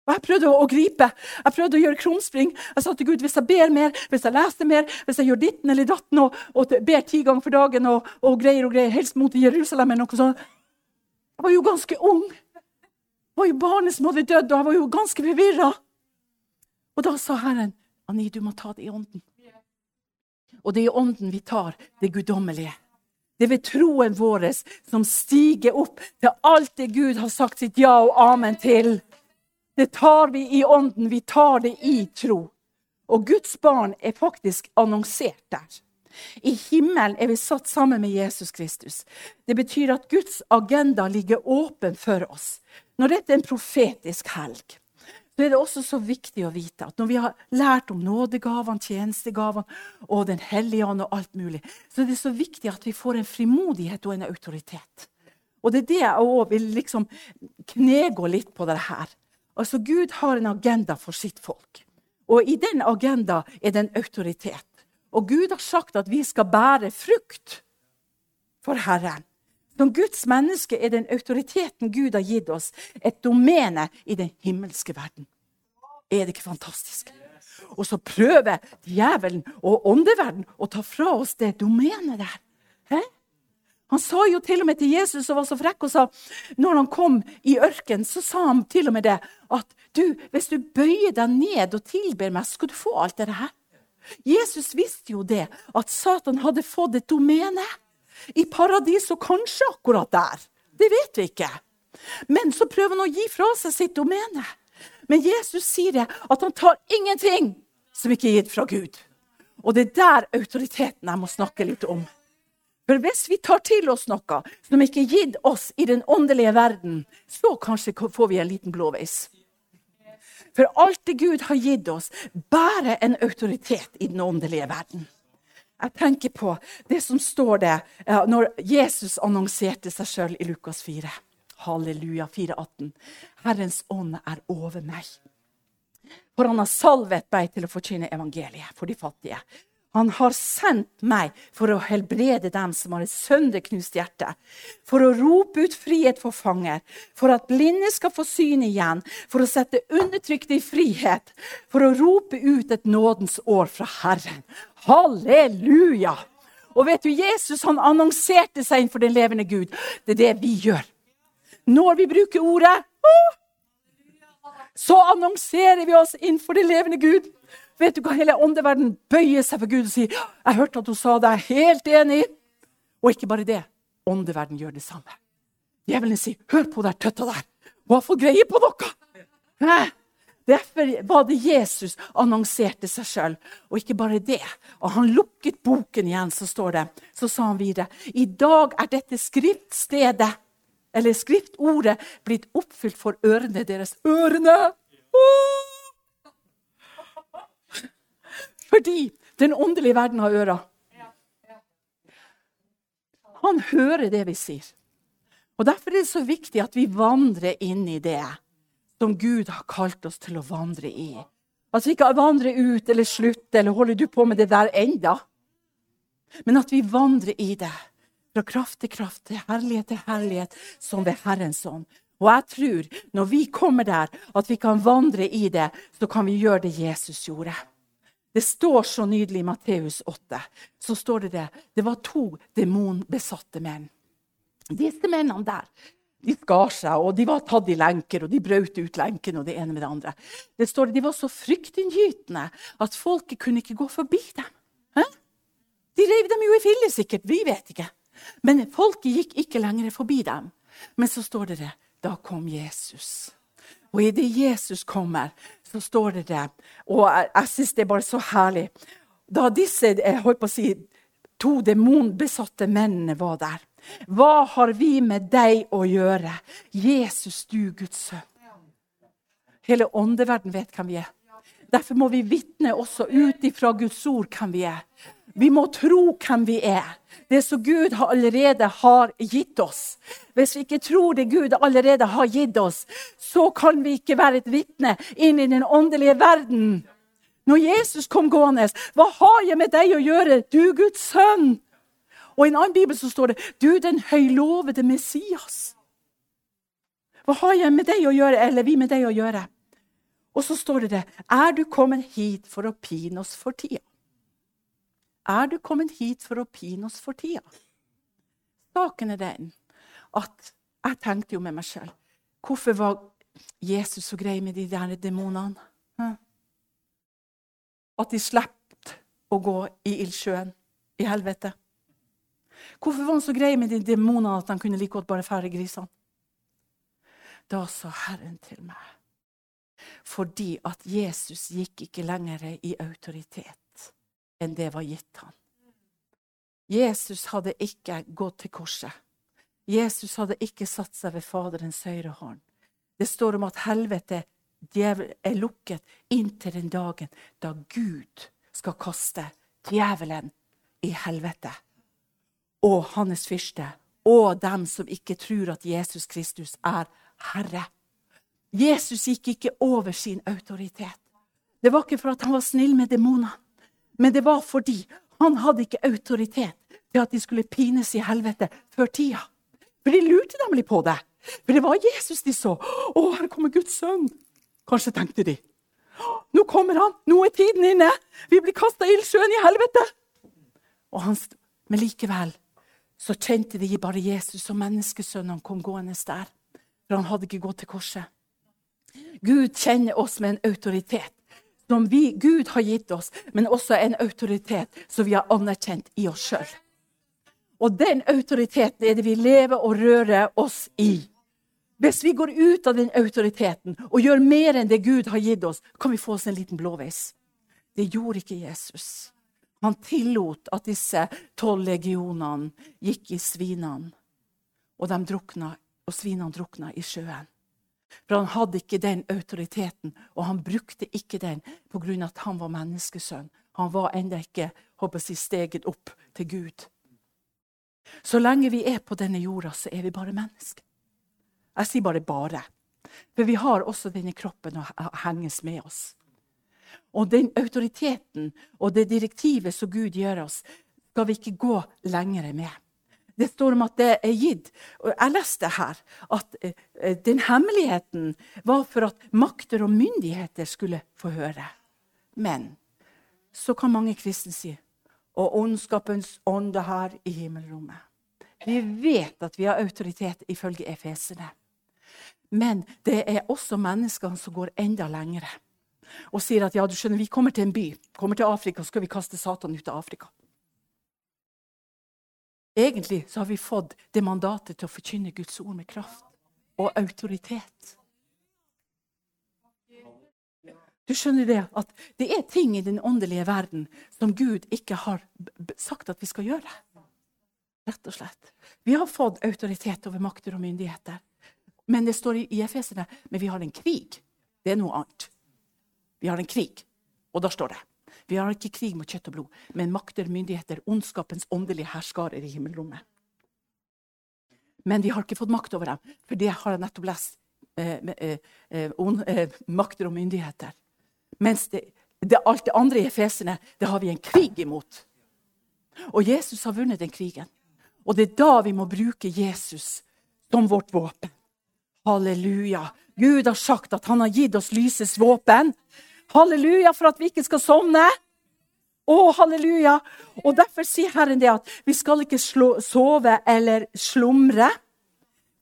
Og Jeg prøvde å, gripe, jeg prøvde å gjøre krumspring. Jeg sa til Gud hvis jeg ber mer, hvis jeg leser mer, hvis jeg gjør ditten eller datten og, og ber ti ganger for dagen og, og, greier og greier, helst mot Jerusalem eller noe sånt Jeg var jo ganske ung. Jeg var jo barnet som hadde dødd, og jeg var jo ganske forvirra. Og da sa Herren, Anni, du må ta det i ånden. Og det er i ånden vi tar det guddommelige. Det er ved troen vår som stiger opp til alt det Gud har sagt sitt ja og amen til. Det tar vi i ånden. Vi tar det i tro. Og Guds barn er faktisk annonsert der. I himmelen er vi satt sammen med Jesus Kristus. Det betyr at Guds agenda ligger åpen for oss. Når dette er en profetisk helg, så er det også så viktig å vite at når vi har lært om nådegavene, tjenestegavene og Den hellige ånd og alt mulig, så er det så viktig at vi får en frimodighet og en autoritet. Og det er det jeg òg vil liksom knegå litt på det her. Altså, Gud har en agenda for sitt folk. Og i den agenda er det en autoritet. Og Gud har sagt at vi skal bære frukt for Herren. Som Guds menneske er den autoriteten Gud har gitt oss, et domene i den himmelske verden. Er det ikke fantastisk? Og så prøver djevelen og åndeverden å ta fra oss det domenet der. Hæ? Han sa jo til og med til Jesus og var så frekk og sa, når han kom i ørkenen, så sa han til og med det at du, hvis du bøyer deg ned og tilber meg, skal du få alt dette her. Jesus visste jo det, at Satan hadde fått et domene i paradis, og kanskje akkurat der. Det vet vi ikke. Men så prøver han å gi fra seg sitt domene. Men Jesus sier det, at han tar ingenting som ikke er gitt fra Gud. Og det er der autoriteten jeg må snakke litt om. For hvis vi tar til oss noe som ikke er gitt oss i den åndelige verden, så kanskje får vi en liten blåveis. For alt det Gud har gitt oss, bærer en autoritet i den åndelige verden. Jeg tenker på det som står der når Jesus annonserte seg sjøl i Lukas 4. Halleluja, 4,18. Herrens ånd er over meg. For han har salvet meg til å forkynne evangeliet for de fattige. Han har sendt meg for å helbrede dem som har et sønderknust hjerte, for å rope ut frihet for fanger, for at blinde skal få syn igjen, for å sette undertrykte i frihet, for å rope ut et nådens år fra Herren. Halleluja! Og vet du, Jesus han annonserte seg inn for den levende Gud. Det er det vi gjør. Når vi bruker ordet, så annonserer vi oss inn for den levende Gud. Vet du hva hele åndeverden bøyer seg for Gud og sier? 'Jeg hørte at hun sa det, jeg er helt enig.' Og ikke bare det. Åndeverden gjør det samme. Djevelen sier, 'Hør på der tøtta der. Hun har fått greie på noe.' Hæ? Derfor var det Jesus annonserte seg sjøl. Og ikke bare det. Og han lukket boken igjen, så står det. Så sa han videre. I dag er dette skriftstedet, eller skriftordet, blitt oppfylt for ørene deres. Ørene! Oh! Fordi den åndelige verden har ører. Han hører det vi sier. Og Derfor er det så viktig at vi vandrer inn i det som Gud har kalt oss til å vandre i. At vi ikke vandrer ut eller slutter eller holder du på med det der enda. Men at vi vandrer i det. Fra kraft til kraft, til herlighet til herlighet, som ved Herrens ånd. Og jeg tror, når vi kommer der, at vi kan vandre i det, så kan vi gjøre det Jesus gjorde. Det står så nydelig i Matteus 8. Så står det det. Det var to demonbesatte menn. Disse mennene der de skar seg, og de var tatt i lenker, og de brøt ut lenken og det ene med det andre. Det står De var så fryktinngytende at folket kunne ikke gå forbi dem. Hæ? De reiv dem jo i filler, sikkert. Vi vet ikke. Men folket gikk ikke lenger forbi dem. Men så står det det. Da kom Jesus. Og idet Jesus kommer, så står det det. Og jeg, jeg syns det er bare så herlig. Da disse jeg holdt på å si, to demonbesatte mennene var der. Hva har vi med deg å gjøre? Jesus, du Guds sønn. Hele åndeverden vet hvem vi er. Derfor må vi vitne også ut ifra Guds ord hvem vi er. Vi må tro hvem vi er. Det som Gud allerede har gitt oss. Hvis vi ikke tror det Gud allerede har gitt oss, så kan vi ikke være et vitne inn i den åndelige verden. Når Jesus kom gående, hva har jeg med deg å gjøre, du Guds sønn? Og I en annen bibel så står det 'Du, den høylovede Messias'. Hva har jeg med deg å gjøre, eller vi med deg å gjøre? Og så står det det 'Er du kommet hit for å pine oss for tida'? Er du kommet hit for å pine oss for tida? Saken er den at jeg tenkte jo med meg sjøl Hvorfor var Jesus så grei med de der demonene? At de slapp å gå i ildsjøen, i helvete. Hvorfor var han så grei med de demonene at han kunne like godt bare fære grisene? Da sa Herren til meg fordi at Jesus gikk ikke lenger i autoritet enn det var gitt ham. Jesus hadde ikke gått til korset. Jesus hadde ikke satt seg ved Faderens høyre hånd. Det står om at helvete er lukket inntil den dagen da Gud skal kaste djevelen i helvete og hans fyrste og dem som ikke tror at Jesus Kristus er Herre. Jesus gikk ikke over sin autoritet. Det var ikke for at han var snill med demonene, men det var fordi han hadde ikke autoritet til at de skulle pines i helvete før tida. For de lurte nemlig på det. For det var Jesus de så. Å, her kommer Guds sønn. Kanskje tenkte de. Nå kommer han! Nå er tiden inne! Vi blir kasta i ildsjøen i helvete! Han, men likevel så kjente de bare Jesus som menneskesønn han kom gående der. For han hadde ikke gått til korset. Gud kjenner oss med en autoritet som vi, Gud har gitt oss, men også en autoritet som vi har anerkjent i oss sjøl. Og den autoriteten er det vi lever og rører oss i. Hvis vi går ut av den autoriteten og gjør mer enn det Gud har gitt oss, kan vi få oss en liten blåveis. Det gjorde ikke Jesus. Han tillot at disse tolv legionene gikk i svinene, og, drukna, og svinene drukna i sjøen. For han hadde ikke den autoriteten, og han brukte ikke den pga. at han var menneskesønn. Han var ennå ikke håper jeg, steget opp til Gud. Så lenge vi er på denne jorda, så er vi bare mennesker. Jeg sier bare 'bare'. For vi har også denne kroppen å henges med oss. Og den autoriteten og det direktivet som Gud gjør oss, skal vi ikke gå lenger med. Det står om at det er gitt. Og jeg leste her at eh, den hemmeligheten var for at makter og myndigheter skulle få høre. Men så kan mange kristne si og ondskapens ånde her i himmelrommet. Vi vet at vi har autoritet ifølge efesene. Men det er også menneskene som går enda lengre og sier at ja, du skjønner, vi kommer til en by, kommer til Afrika, så skal vi kaste Satan ut av Afrika. Egentlig så har vi fått det mandatet til å forkynne Guds ord med kraft og autoritet. Du skjønner det at det er ting i den åndelige verden som Gud ikke har sagt at vi skal gjøre. Rett og slett. Vi har fått autoritet over makter og myndigheter. Men det står i Efesene men vi har en krig. Det er noe annet. Vi har en krig. Og da står det vi har ikke krig mot kjøtt og blod, men makter, myndigheter, ondskapens åndelige herskarer i himmelrommet. Men vi har ikke fått makt over dem, for det har jeg nettopp lest. Eh, eh, eh, on, eh, makter og myndigheter. Mens det, det, alt det andre i Efesene, det har vi en krig imot. Og Jesus har vunnet den krigen. Og det er da vi må bruke Jesus som vårt våpen. Halleluja. Gud har sagt at han har gitt oss lysets våpen. Halleluja for at vi ikke skal sovne. Å, halleluja! Og Derfor sier Herren det at vi skal ikke slå, sove eller slumre.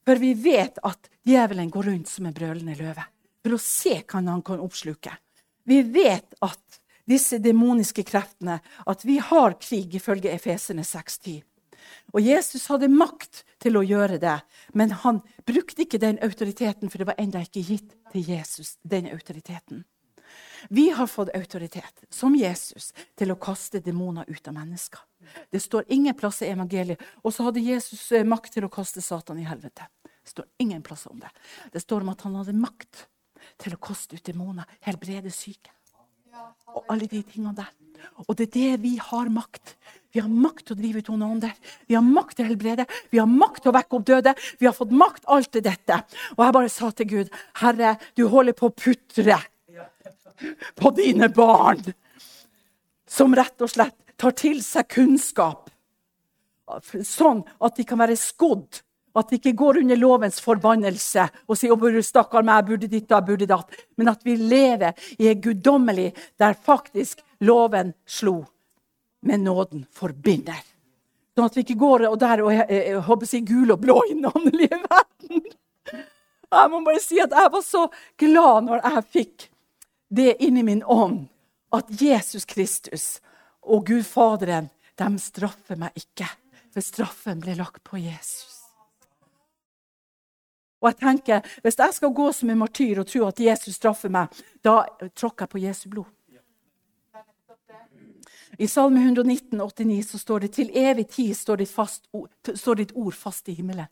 For vi vet at djevelen går rundt som en brølende løve for å se hva han kan oppsluke. Vi vet at disse demoniske kreftene, at vi har krig, ifølge Efesene 6.10. Og Jesus hadde makt til å gjøre det, men han brukte ikke den autoriteten, for det var ennå ikke gitt til Jesus, den autoriteten. Vi har fått autoritet, som Jesus, til å kaste demoner ut av mennesker. Det står ingen plass i evangeliet. Og så hadde Jesus eh, makt til å kaste Satan i helvete. Det står ingen plass om det. Det står om at han hadde makt til å kaste ut demoner, helbrede syke. Og alle de tingene der. Og det er det vi har makt. Vi har makt til å drive ut onde ånder. Vi har makt til å helbrede. Vi har makt til å vekke opp døde. Vi har fått makt alt til dette. Og jeg bare sa til Gud, Herre, du holder på å putre på dine barn. Som rett og slett tar til seg kunnskap. Sånn at de kan være skodd at de ikke går under lovens forbannelse og sier å, 'stakkar meg, burde ditt jeg burde datt'. Men at vi lever i en guddommelig der faktisk loven slo, men nåden forbinder. Sånn at vi ikke går og der og jeg, håper si gul og blå i den åndelige verden. Jeg må bare si at jeg var så glad når jeg fikk det inni min ånd, at Jesus Kristus og Gud Faderen, de straffer meg ikke. For straffen ble lagt på Jesus. Og jeg tenker, Hvis jeg skal gå som en martyr og tro at Jesus straffer meg, da tråkker jeg på Jesu blod. I Salme 119, 89 så står det til evig tid står ditt, fast, står ditt ord fast i himmelen.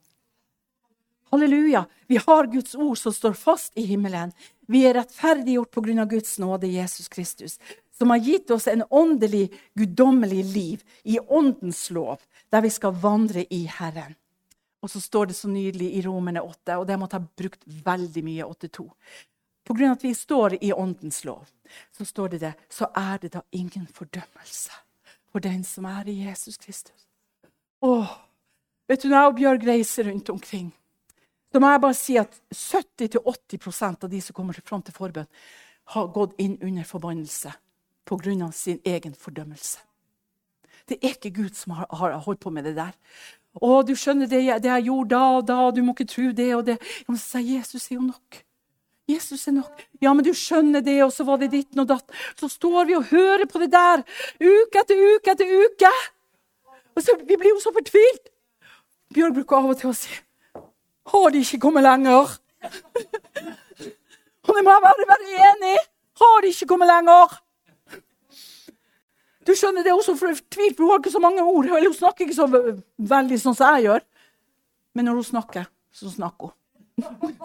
Halleluja! Vi har Guds ord som står fast i himmelen. Vi er rettferdiggjort pga. Guds nåde, Jesus Kristus, som har gitt oss en åndelig, guddommelig liv i åndens lov, der vi skal vandre i Herren. Og så står det så nydelig i Romerne 8, og det måtte ha brukt veldig mye 8.2. På grunn av at vi står i åndens lov, så står det det, så er det da ingen fordømmelse for den som er i Jesus Kristus. Åh, vet du, Når jeg og Bjørg reiser rundt omkring, så må jeg bare si at 70-80% av de som kommer fram til forbønn, har gått inn under forbannelse pga. sin egen fordømmelse. Det er ikke Gud som har, har holdt på med det der. Å, du skjønner det, det jeg gjorde da og da, du må ikke tro det og det. Men så sier Jesus er jo nok. Jesus er nok. Ja, men du skjønner det, og så var det ditten og datt. Så står vi og hører på det der uke etter uke etter uke. Og så, Vi blir jo så fortvilt. Bjørg bruker av og til å si Har de ikke kommet lenger? og det må være enig. Har de ikke kommet lenger? Du skjønner, Det er også fortvilt, for hun har ikke så mange ord. Eller hun snakker ikke så veldig sånn som jeg gjør. Men når hun snakker, så snakker hun.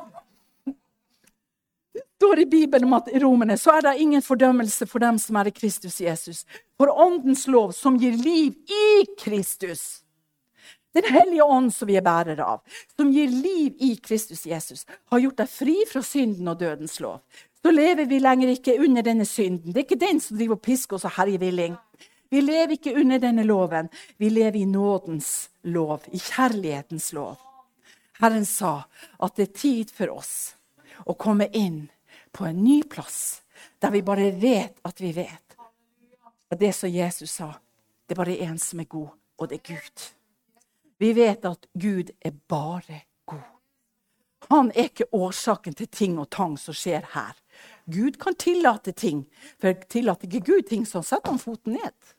Det står i Bibelen om at i romerne så er det ingen fordømmelse for dem som er i Kristus Jesus. For åndens lov, som gir liv i Kristus. Den hellige ånd som vi er bærere av, som gir liv i Kristus Jesus, har gjort deg fri fra synden og dødens lov så lever vi lenger ikke under denne synden. Det er ikke den som driver og pisker oss og herjer villing. Vi lever ikke under denne loven. Vi lever i nådens lov, i kjærlighetens lov. Herren sa at det er tid for oss å komme inn på en ny plass, der vi bare vet at vi vet. Og det som Jesus sa, det er bare én som er god, og det er Gud. Vi vet at Gud er bare god. Han er ikke årsaken til ting og tang som skjer her. Gud kan tillate ting. For tillater ikke Gud ting, så setter han foten ned.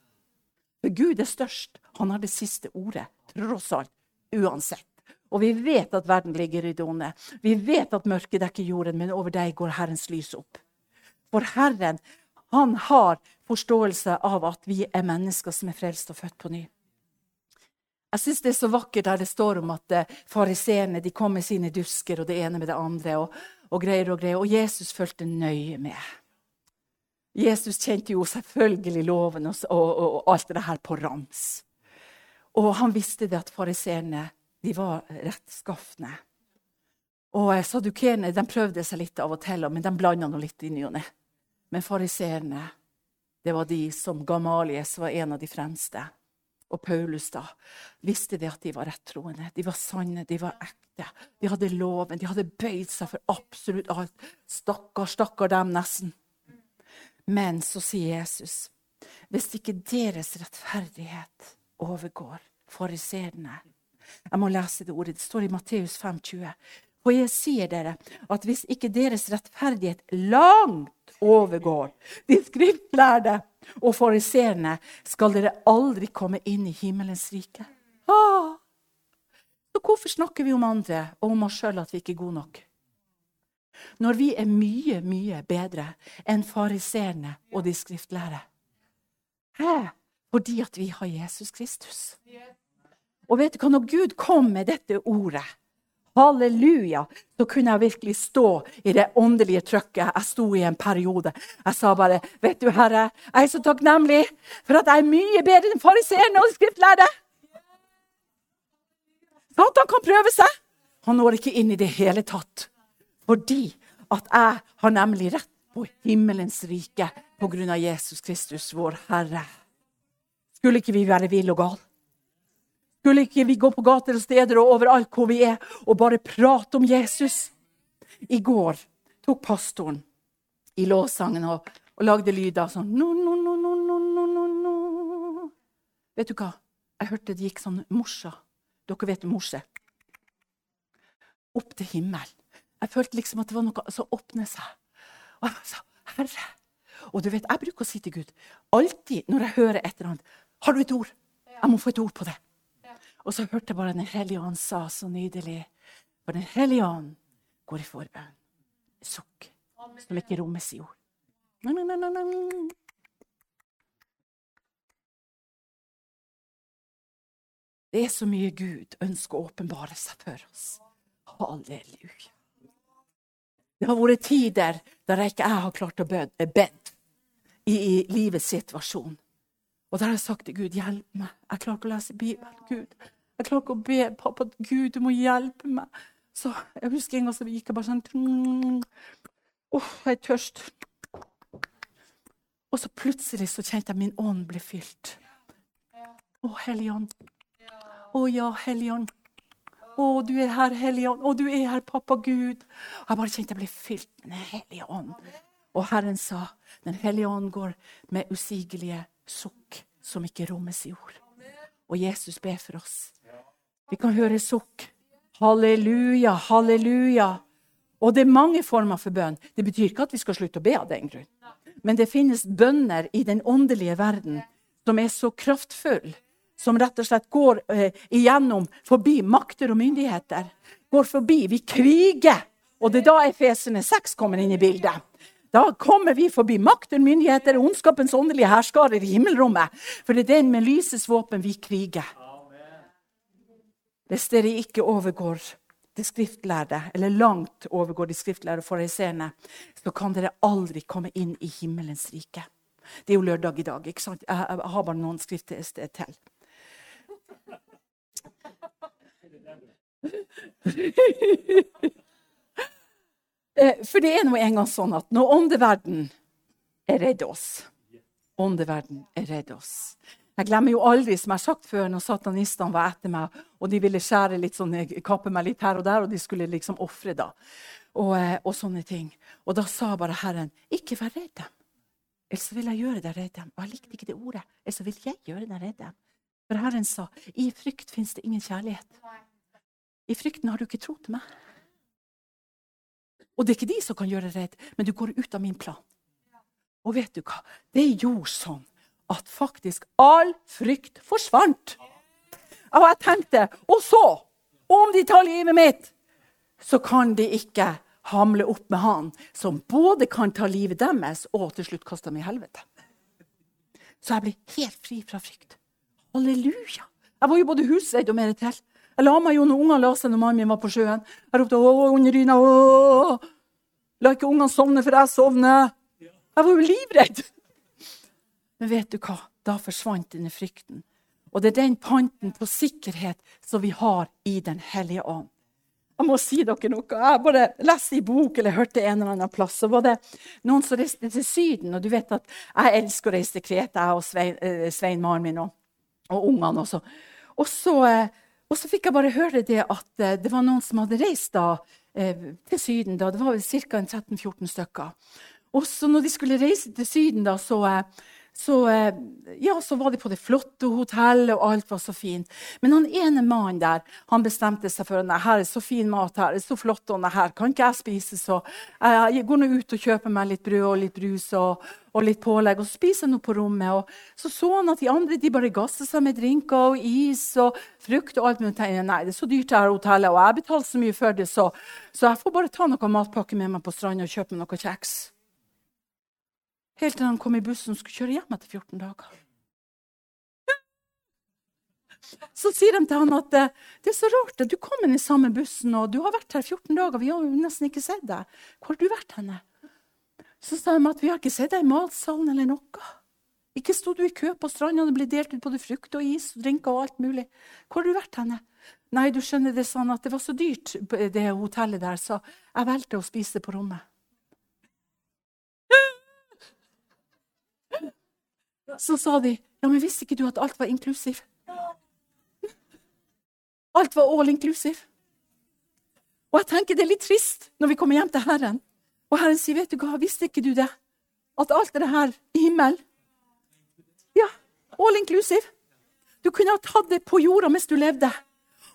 For Gud er størst. Han har det siste ordet, tross alt. Uansett. Og vi vet at verden ligger i done. Vi vet at mørket dekker jorden, men over deg går Herrens lys opp. For Herren, han har forståelse av at vi er mennesker som er frelst og født på ny. Jeg syns det er så vakkert der det står om at eh, fariseerne kom med sine dusker og det ene med det andre. og og greier og greier. Og Jesus fulgte nøye med. Jesus kjente jo selvfølgelig loven og, og, og alt det her på rams. Og han visste det at fariseerne var rettskafne. Og eh, de prøvde seg litt av og til, men de blanda litt inn i og ned. Men fariseerne, det var de som Gamalies var en av de fremste. Og Paulus da, visste det at de var rettroende. De var sanne, de var ekte. De hadde loven, de hadde bøyd seg for absolutt alt. Stakkar, stakkar dem, nesten. Men så sier Jesus, hvis ikke deres rettferdighet overgår fariseerne. Jeg må lese det ordet. Det står i Matteus 5,20. Og jeg sier dere at hvis ikke deres rettferdighet langt overgår de skriftlærde og fariseerne, skal dere aldri komme inn i himmelens rike. Ah. Så hvorfor snakker vi om andre og om oss sjøl at vi ikke er gode nok? Når vi er mye, mye bedre enn fariseerne og de skriftlærde. Hæ? Fordi at vi har Jesus Kristus. Og vet du hva, når Gud kom med dette ordet, halleluja, så kunne jeg virkelig stå i det åndelige trøkket jeg sto i en periode. Jeg sa bare, vet du, Herre, jeg er så takknemlig for at jeg er mye bedre enn fariseerne og skriftlærde. Satan kan prøve seg. Han når ikke inn i det hele tatt. Fordi at jeg har nemlig rett på himmelens rike på grunn av Jesus Kristus, vår Herre. Skulle ikke vi være ville og gale? Skulle ikke vi gå på gater og steder og overalt hvor vi er, og bare prate om Jesus? I går tok pastoren i lovsangen og, og lagde lyder sånn no, no, no, no, no, no, no. Vet du hva? Jeg hørte det gikk sånn morsa. Dere vet morse. Opp til himmelen. Jeg følte liksom at det var noe som åpnet seg. Og jeg sa, Herre. Og du vet, jeg bruker å si til Gud alltid når jeg hører et eller annet Har du et ord? Jeg må få et ord på det. Og så hørte jeg bare Den hellige ånd sa så nydelig For Den hellige ånd går i forbønn. Sukk som ikke rommes i ord. Det er så mye Gud ønsker å åpenbare seg for oss. Halleluja. Det har vært tider der jeg ikke har klart å be i, i livets situasjon. Og der har jeg sagt til Gud, hjelp meg. Jeg klarer ikke å lese Bibelen. Gud, jeg klarer ikke å be pappa Gud, du må hjelpe meg. Så Jeg husker en gang så gikk jeg bare sånn oh, jeg er tørst. Og så plutselig så kjente jeg min ånd ble fylt. Å, Hellige Ånd. Å ja, Hellige Ånd. Å, du er her, Hellige Ånd. Å, du er her, pappa Gud. Og jeg bare kjente jeg ble fylt med Den hellige ånd. Og Herren sa, Den hellige ånd går med usigelige sukk som ikke rommes i ord. Og Jesus ber for oss. Vi kan høre sukk. Halleluja, halleluja. Og det er mange former for bønn. Det betyr ikke at vi skal slutte å be av den grunn. Men det finnes bønner i den åndelige verden som er så kraftfulle, som rett og slett går eh, igjennom forbi makter og myndigheter. Går forbi. Vi kriger. Og det er da Efesene 6 kommer inn i bildet. Da kommer vi forbi makter, myndigheter ondskapens åndelige herskarer i himmelrommet. For det er den med lysets våpen vi kriger. Hvis dere ikke overgår de skriftlærde, eller langt overgår de skriftlærde fariseerne, så kan dere aldri komme inn i himmelens rike. Det er jo lørdag i dag. ikke sant? Jeg har bare noen skrifter til. Eh, for det er nå engang sånn at når åndeverden er redd oss Åndeverden er redd oss. Jeg glemmer jo aldri, som jeg har sagt før, når satanistene var etter meg, og de ville skjære litt sånn, eh, kappe meg litt her og der, og de skulle liksom ofre, da. Og, eh, og, sånne ting. Og da sa bare Herren, ikke vær redd dem. Ellers vil jeg gjøre deg redd dem. Og jeg likte ikke det ordet. Ellers vil jeg gjøre deg redd dem. For Herren sa, i frykt fins det ingen kjærlighet. I frykten har du ikke tro til meg. Og det er ikke de som kan gjøre redd, men du går ut av min plan. Og vet du hva? Det gjorde sånn at faktisk all frykt forsvant. Og jeg tenkte Og så, om de tar livet mitt, så kan de ikke hamle opp med han som både kan ta livet deres og til slutt kaste dem i helvete. Så jeg ble helt fri fra frykt. Halleluja! Jeg var jo både husredd og mer til. Jeg la meg jo når ungene la seg når mannen min var på sjøen. Jeg ropte 'Å, dyna'. å!' La ikke ungene sovne, for jeg sovner. Jeg var jo livredd. Men vet du hva? Da forsvant denne frykten. Og det er den panten på sikkerhet som vi har i Den hellige ånd. Jeg må si dere noe. Jeg bare leste i bok eller hørte en eller annen plass. Så var det noen som reiste til Syden. Og du vet at jeg elsker å reise til Kreta, jeg og Svein, eh, Svein Maren min og, og ungene også. Og så, eh, og så, fikk jeg bare høre det at eh, det var noen som hadde reist da, til Syden. da, Det var ca. 13-14 stykker. Og så når de skulle reise til Syden, da, så så, eh, ja, så var de på det flotte hotellet, og alt var så fint. Men han ene mannen der han bestemte seg for at her er så fin mat her, er så flott, og her kan ikke jeg spise. Så jeg går nå ut og kjøper meg litt brød og litt brus og, og litt pålegg. Og så spiser jeg noe på rommet. Og så så han at de andre de bare gasser seg med drinker og is og frukt. og alt mulig. Nei, det er så dyrt det her hotellet, og jeg betaler så mye for det, så, så jeg får bare ta noe matpakke med meg på stranda og kjøpe noe kjeks. Helt til han kom i bussen og skulle kjøre hjem etter 14 dager. Så sier de til han at det er så rart du kom inn i samme bussen, og du har vært her 14 dager. Vi har nesten ikke sett deg. Hvor har du vært henne? Så sa de at vi har ikke sett deg i matsalen eller noe. Ikke sto du i kø på stranda, det ble delt ut både frukt og is og drinker og alt mulig. Hvor har du vært henne? Nei, du skjønner det sånn at det var så dyrt, det hotellet der, så jeg valgte å spise på rommet. Så sa de ja, men visste ikke du at alt var inklusiv? Alt var all inclusive. Og jeg tenker det er litt trist når vi kommer hjem til Herren. Og Herren sier, vet du hva, visste ikke du det? At alt det her i himmelen Ja, all inclusive. Du kunne ha tatt det på jorda mens du levde.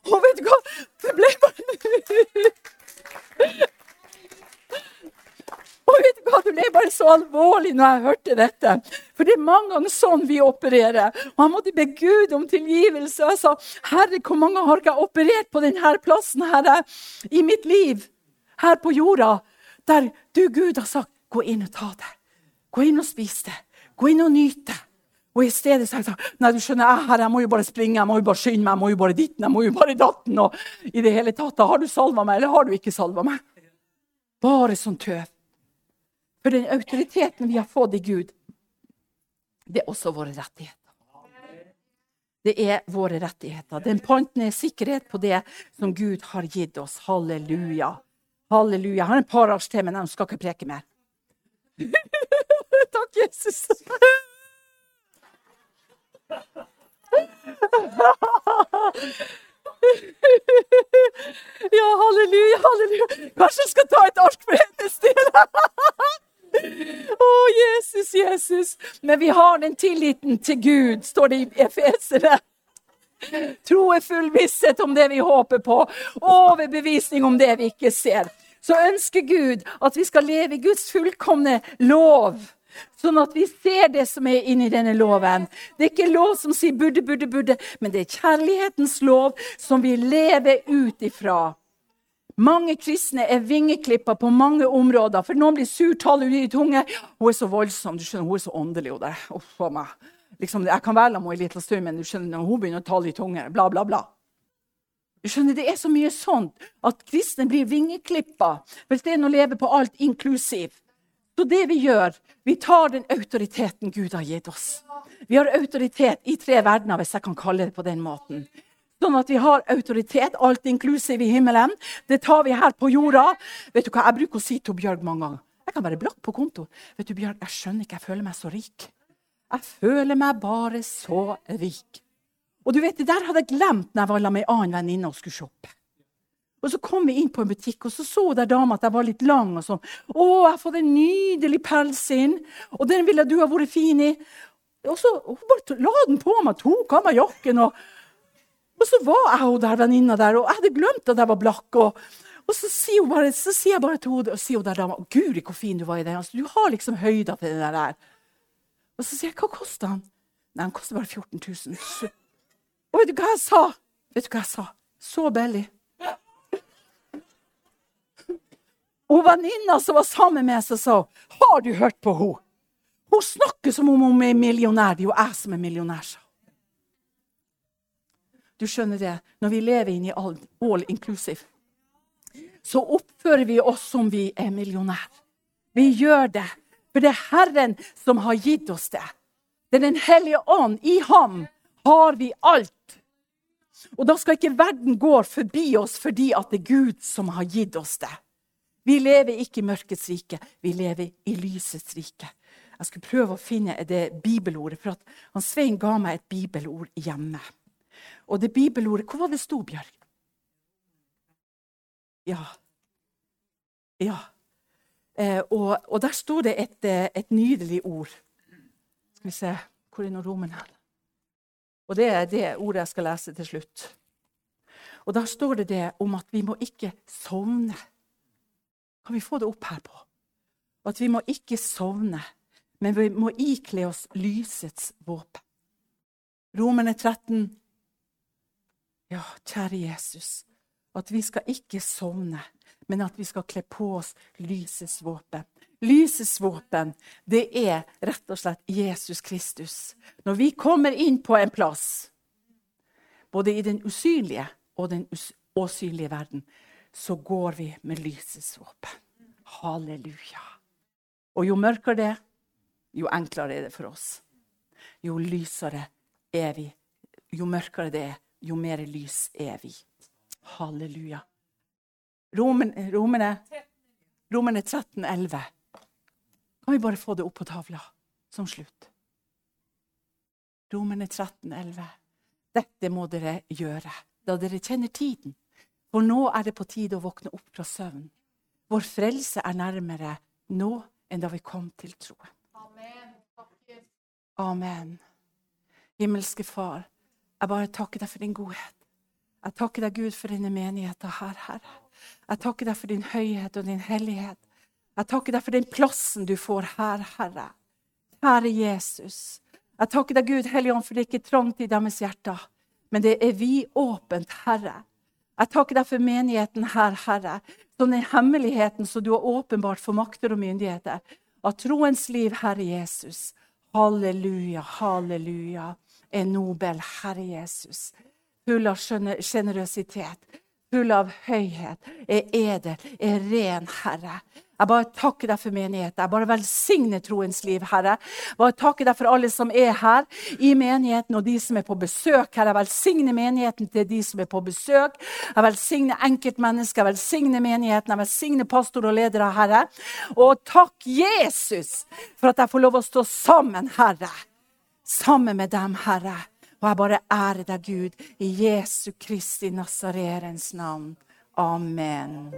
Og vet du hva? Det ble bare Og vet du hva, Det ble bare så alvorlig når jeg hørte dette. For det er mange ganger sånn vi opererer. Og jeg måtte be Gud om tilgivelse. Og jeg sa, Herre, hvor mange har ikke operert på denne plassen herre, i mitt liv? Her på jorda. Der du, Gud, har sagt, gå inn og ta det. Gå inn og spis det. Gå inn og nyt det. Og i stedet sa jeg sånn Nei, du skjønner, jeg, her, jeg må jo bare springe, jeg må jo bare skynde meg, jeg må jo bare ditten, jeg må jo bare datten. Og i det hele tatt, da har du salva meg, eller har du ikke salva meg? Bare sånn tøv. For den autoriteten vi har fått i Gud, det er også våre rettigheter. Det er våre rettigheter. Den panten er sikkerhet på det som Gud har gitt oss. Halleluja. Halleluja. Jeg har en par ars til, men jeg skal ikke preke mer. Takk, Jesus. Ja, halleluja, halleluja. Kanskje jeg skal ta et ark for hennes del. Å, oh, Jesus, Jesus. Men vi har den tilliten til Gud, står det i Efesene. Tro er full visshet om det vi håper på, overbevisning om det vi ikke ser. Så ønsker Gud at vi skal leve i Guds fullkomne lov. Sånn at vi ser det som er inni denne loven. Det er ikke lov som sier burde, burde, burde, men det er kjærlighetens lov som vi lever ut ifra. Mange kristne er vingeklippa på mange områder. For noen blir sur, taler i tunge. Hun er så voldsom. du skjønner, Hun er så åndelig. hun der. Uff meg. Liksom, jeg kan være med henne en liten stund, men du skjønner, når hun begynner å tale i tunge, bla, bla, bla. Du skjønner, Det er så mye sånt at kristne blir vingeklippa for stedet å leve på alt inklusiv. Så det vi gjør, vi tar den autoriteten Gud har gitt oss. Vi har autoritet i tre verdener, hvis jeg kan kalle det på den måten. Sånn at vi har autoritet, alt inklusiv i himmelen. Det tar vi her på jorda. Vet du hva Jeg bruker å si til Bjørg mange ganger. Jeg kan være blakk på konto. Vet du, Bjørg, jeg skjønner ikke, jeg føler meg så rik. Jeg føler meg bare så rik. Og du vet, Det der hadde jeg glemt når jeg var med ei annen venninne og skulle shoppe. Og Så kom vi inn på en butikk, og så så der dama at jeg var litt lang. og sånn. 'Å, jeg har fått en nydelig pels inn, og den ville du ha vært fin i.' Og så hun bare la den på meg, tok av meg jakken og og så var jeg og der venninna der, og jeg hadde glemt at jeg var blakk. Og, og så, sier bare, så, sier jeg bare til henne og sier hun der dama Guri, hvor fin du var i den. Altså, du har liksom høyda til den der. Og så sier jeg hva kosta han? Nei, han koster bare 14 000. Og vet du hva jeg sa? Vet du hva jeg sa? Så billig. Og venninna som var sammen med meg, sa Har du hørt på henne? Hun snakker som om hun er millionær. Det er jo jeg som er millionær, sa du skjønner det, når vi lever inn i all, all inclusive, så oppfører vi oss som vi er millionær. Vi gjør det, for det er Herren som har gitt oss det. Det er Den hellige ånd. I ham har vi alt. Og da skal ikke verden gå forbi oss fordi at det er Gud som har gitt oss det. Vi lever ikke i mørkets rike, vi lever i lysets rike. Jeg skulle prøve å finne det bibelordet, for han Svein ga meg et bibelord hjemme. Og det bibelordet Hvor var det sto, Bjørg? Ja. Ja. Eh, og, og, der sto det et, eh, et, nydelig ord. Skal vi se Hvor er nå her? Og det er det ordet jeg skal lese til slutt. Og da står det det om at vi må ikke sovne. Kan vi få det opp her på? At vi må ikke sovne, men vi må ikle oss lysets våpen. Romerne 13. Ja, kjære Jesus, at vi skal ikke sovne, men at vi skal kle på oss lysets våpen. Lysets våpen, det er rett og slett Jesus Kristus. Når vi kommer inn på en plass, både i den usynlige og den åsynlige verden, så går vi med lysets våpen. Halleluja. Og jo mørkere det er, jo enklere er det for oss. Jo lysere er vi. Jo mørkere det er, jo mer lys er vi. Halleluja. Romene, romene, romene 13, 11. Kan vi bare få det opp på tavla som slutt? Romene 13, 11. Dette må dere gjøre da dere kjenner tiden. For nå er det på tide å våkne opp fra søvn. Vår frelse er nærmere nå enn da vi kom til troen. Amen. Himmelske Far, jeg bare takker deg for din godhet. Jeg takker deg, Gud, for dine menigheter her, Herre. Jeg takker deg for din høyhet og din hellighet. Jeg takker deg for den plassen du får her, Herre. Herre Jesus. Jeg takker deg, Gud, Hellige Ånd, for det er ikke trangt i deres hjerter, men det er vidåpent, Herre. Jeg takker deg for menigheten her, Herre, som den hemmeligheten som du har åpenbart for makter og myndigheter. Av troens liv, Herre Jesus. Halleluja, halleluja er nobel, Herre Jesus. Full av sjenerøsitet, full av høyhet, er edel, er ren, Herre. Jeg bare takker deg for menigheten. Jeg bare velsigner troens liv, Herre. Jeg bare takker deg for alle som er her i menigheten, og de som er på besøk. Herre. Jeg velsigner menigheten til de som er på besøk. Jeg velsigner enkeltmennesker, jeg velsigner menigheten, jeg velsigner pastor og ledere, Herre. Og takk, Jesus, for at jeg får lov å stå sammen, Herre sammen med dem, Herre. Og jeg bare ærer deg, Gud, i Jesu Kristi Nasareens navn. Amen.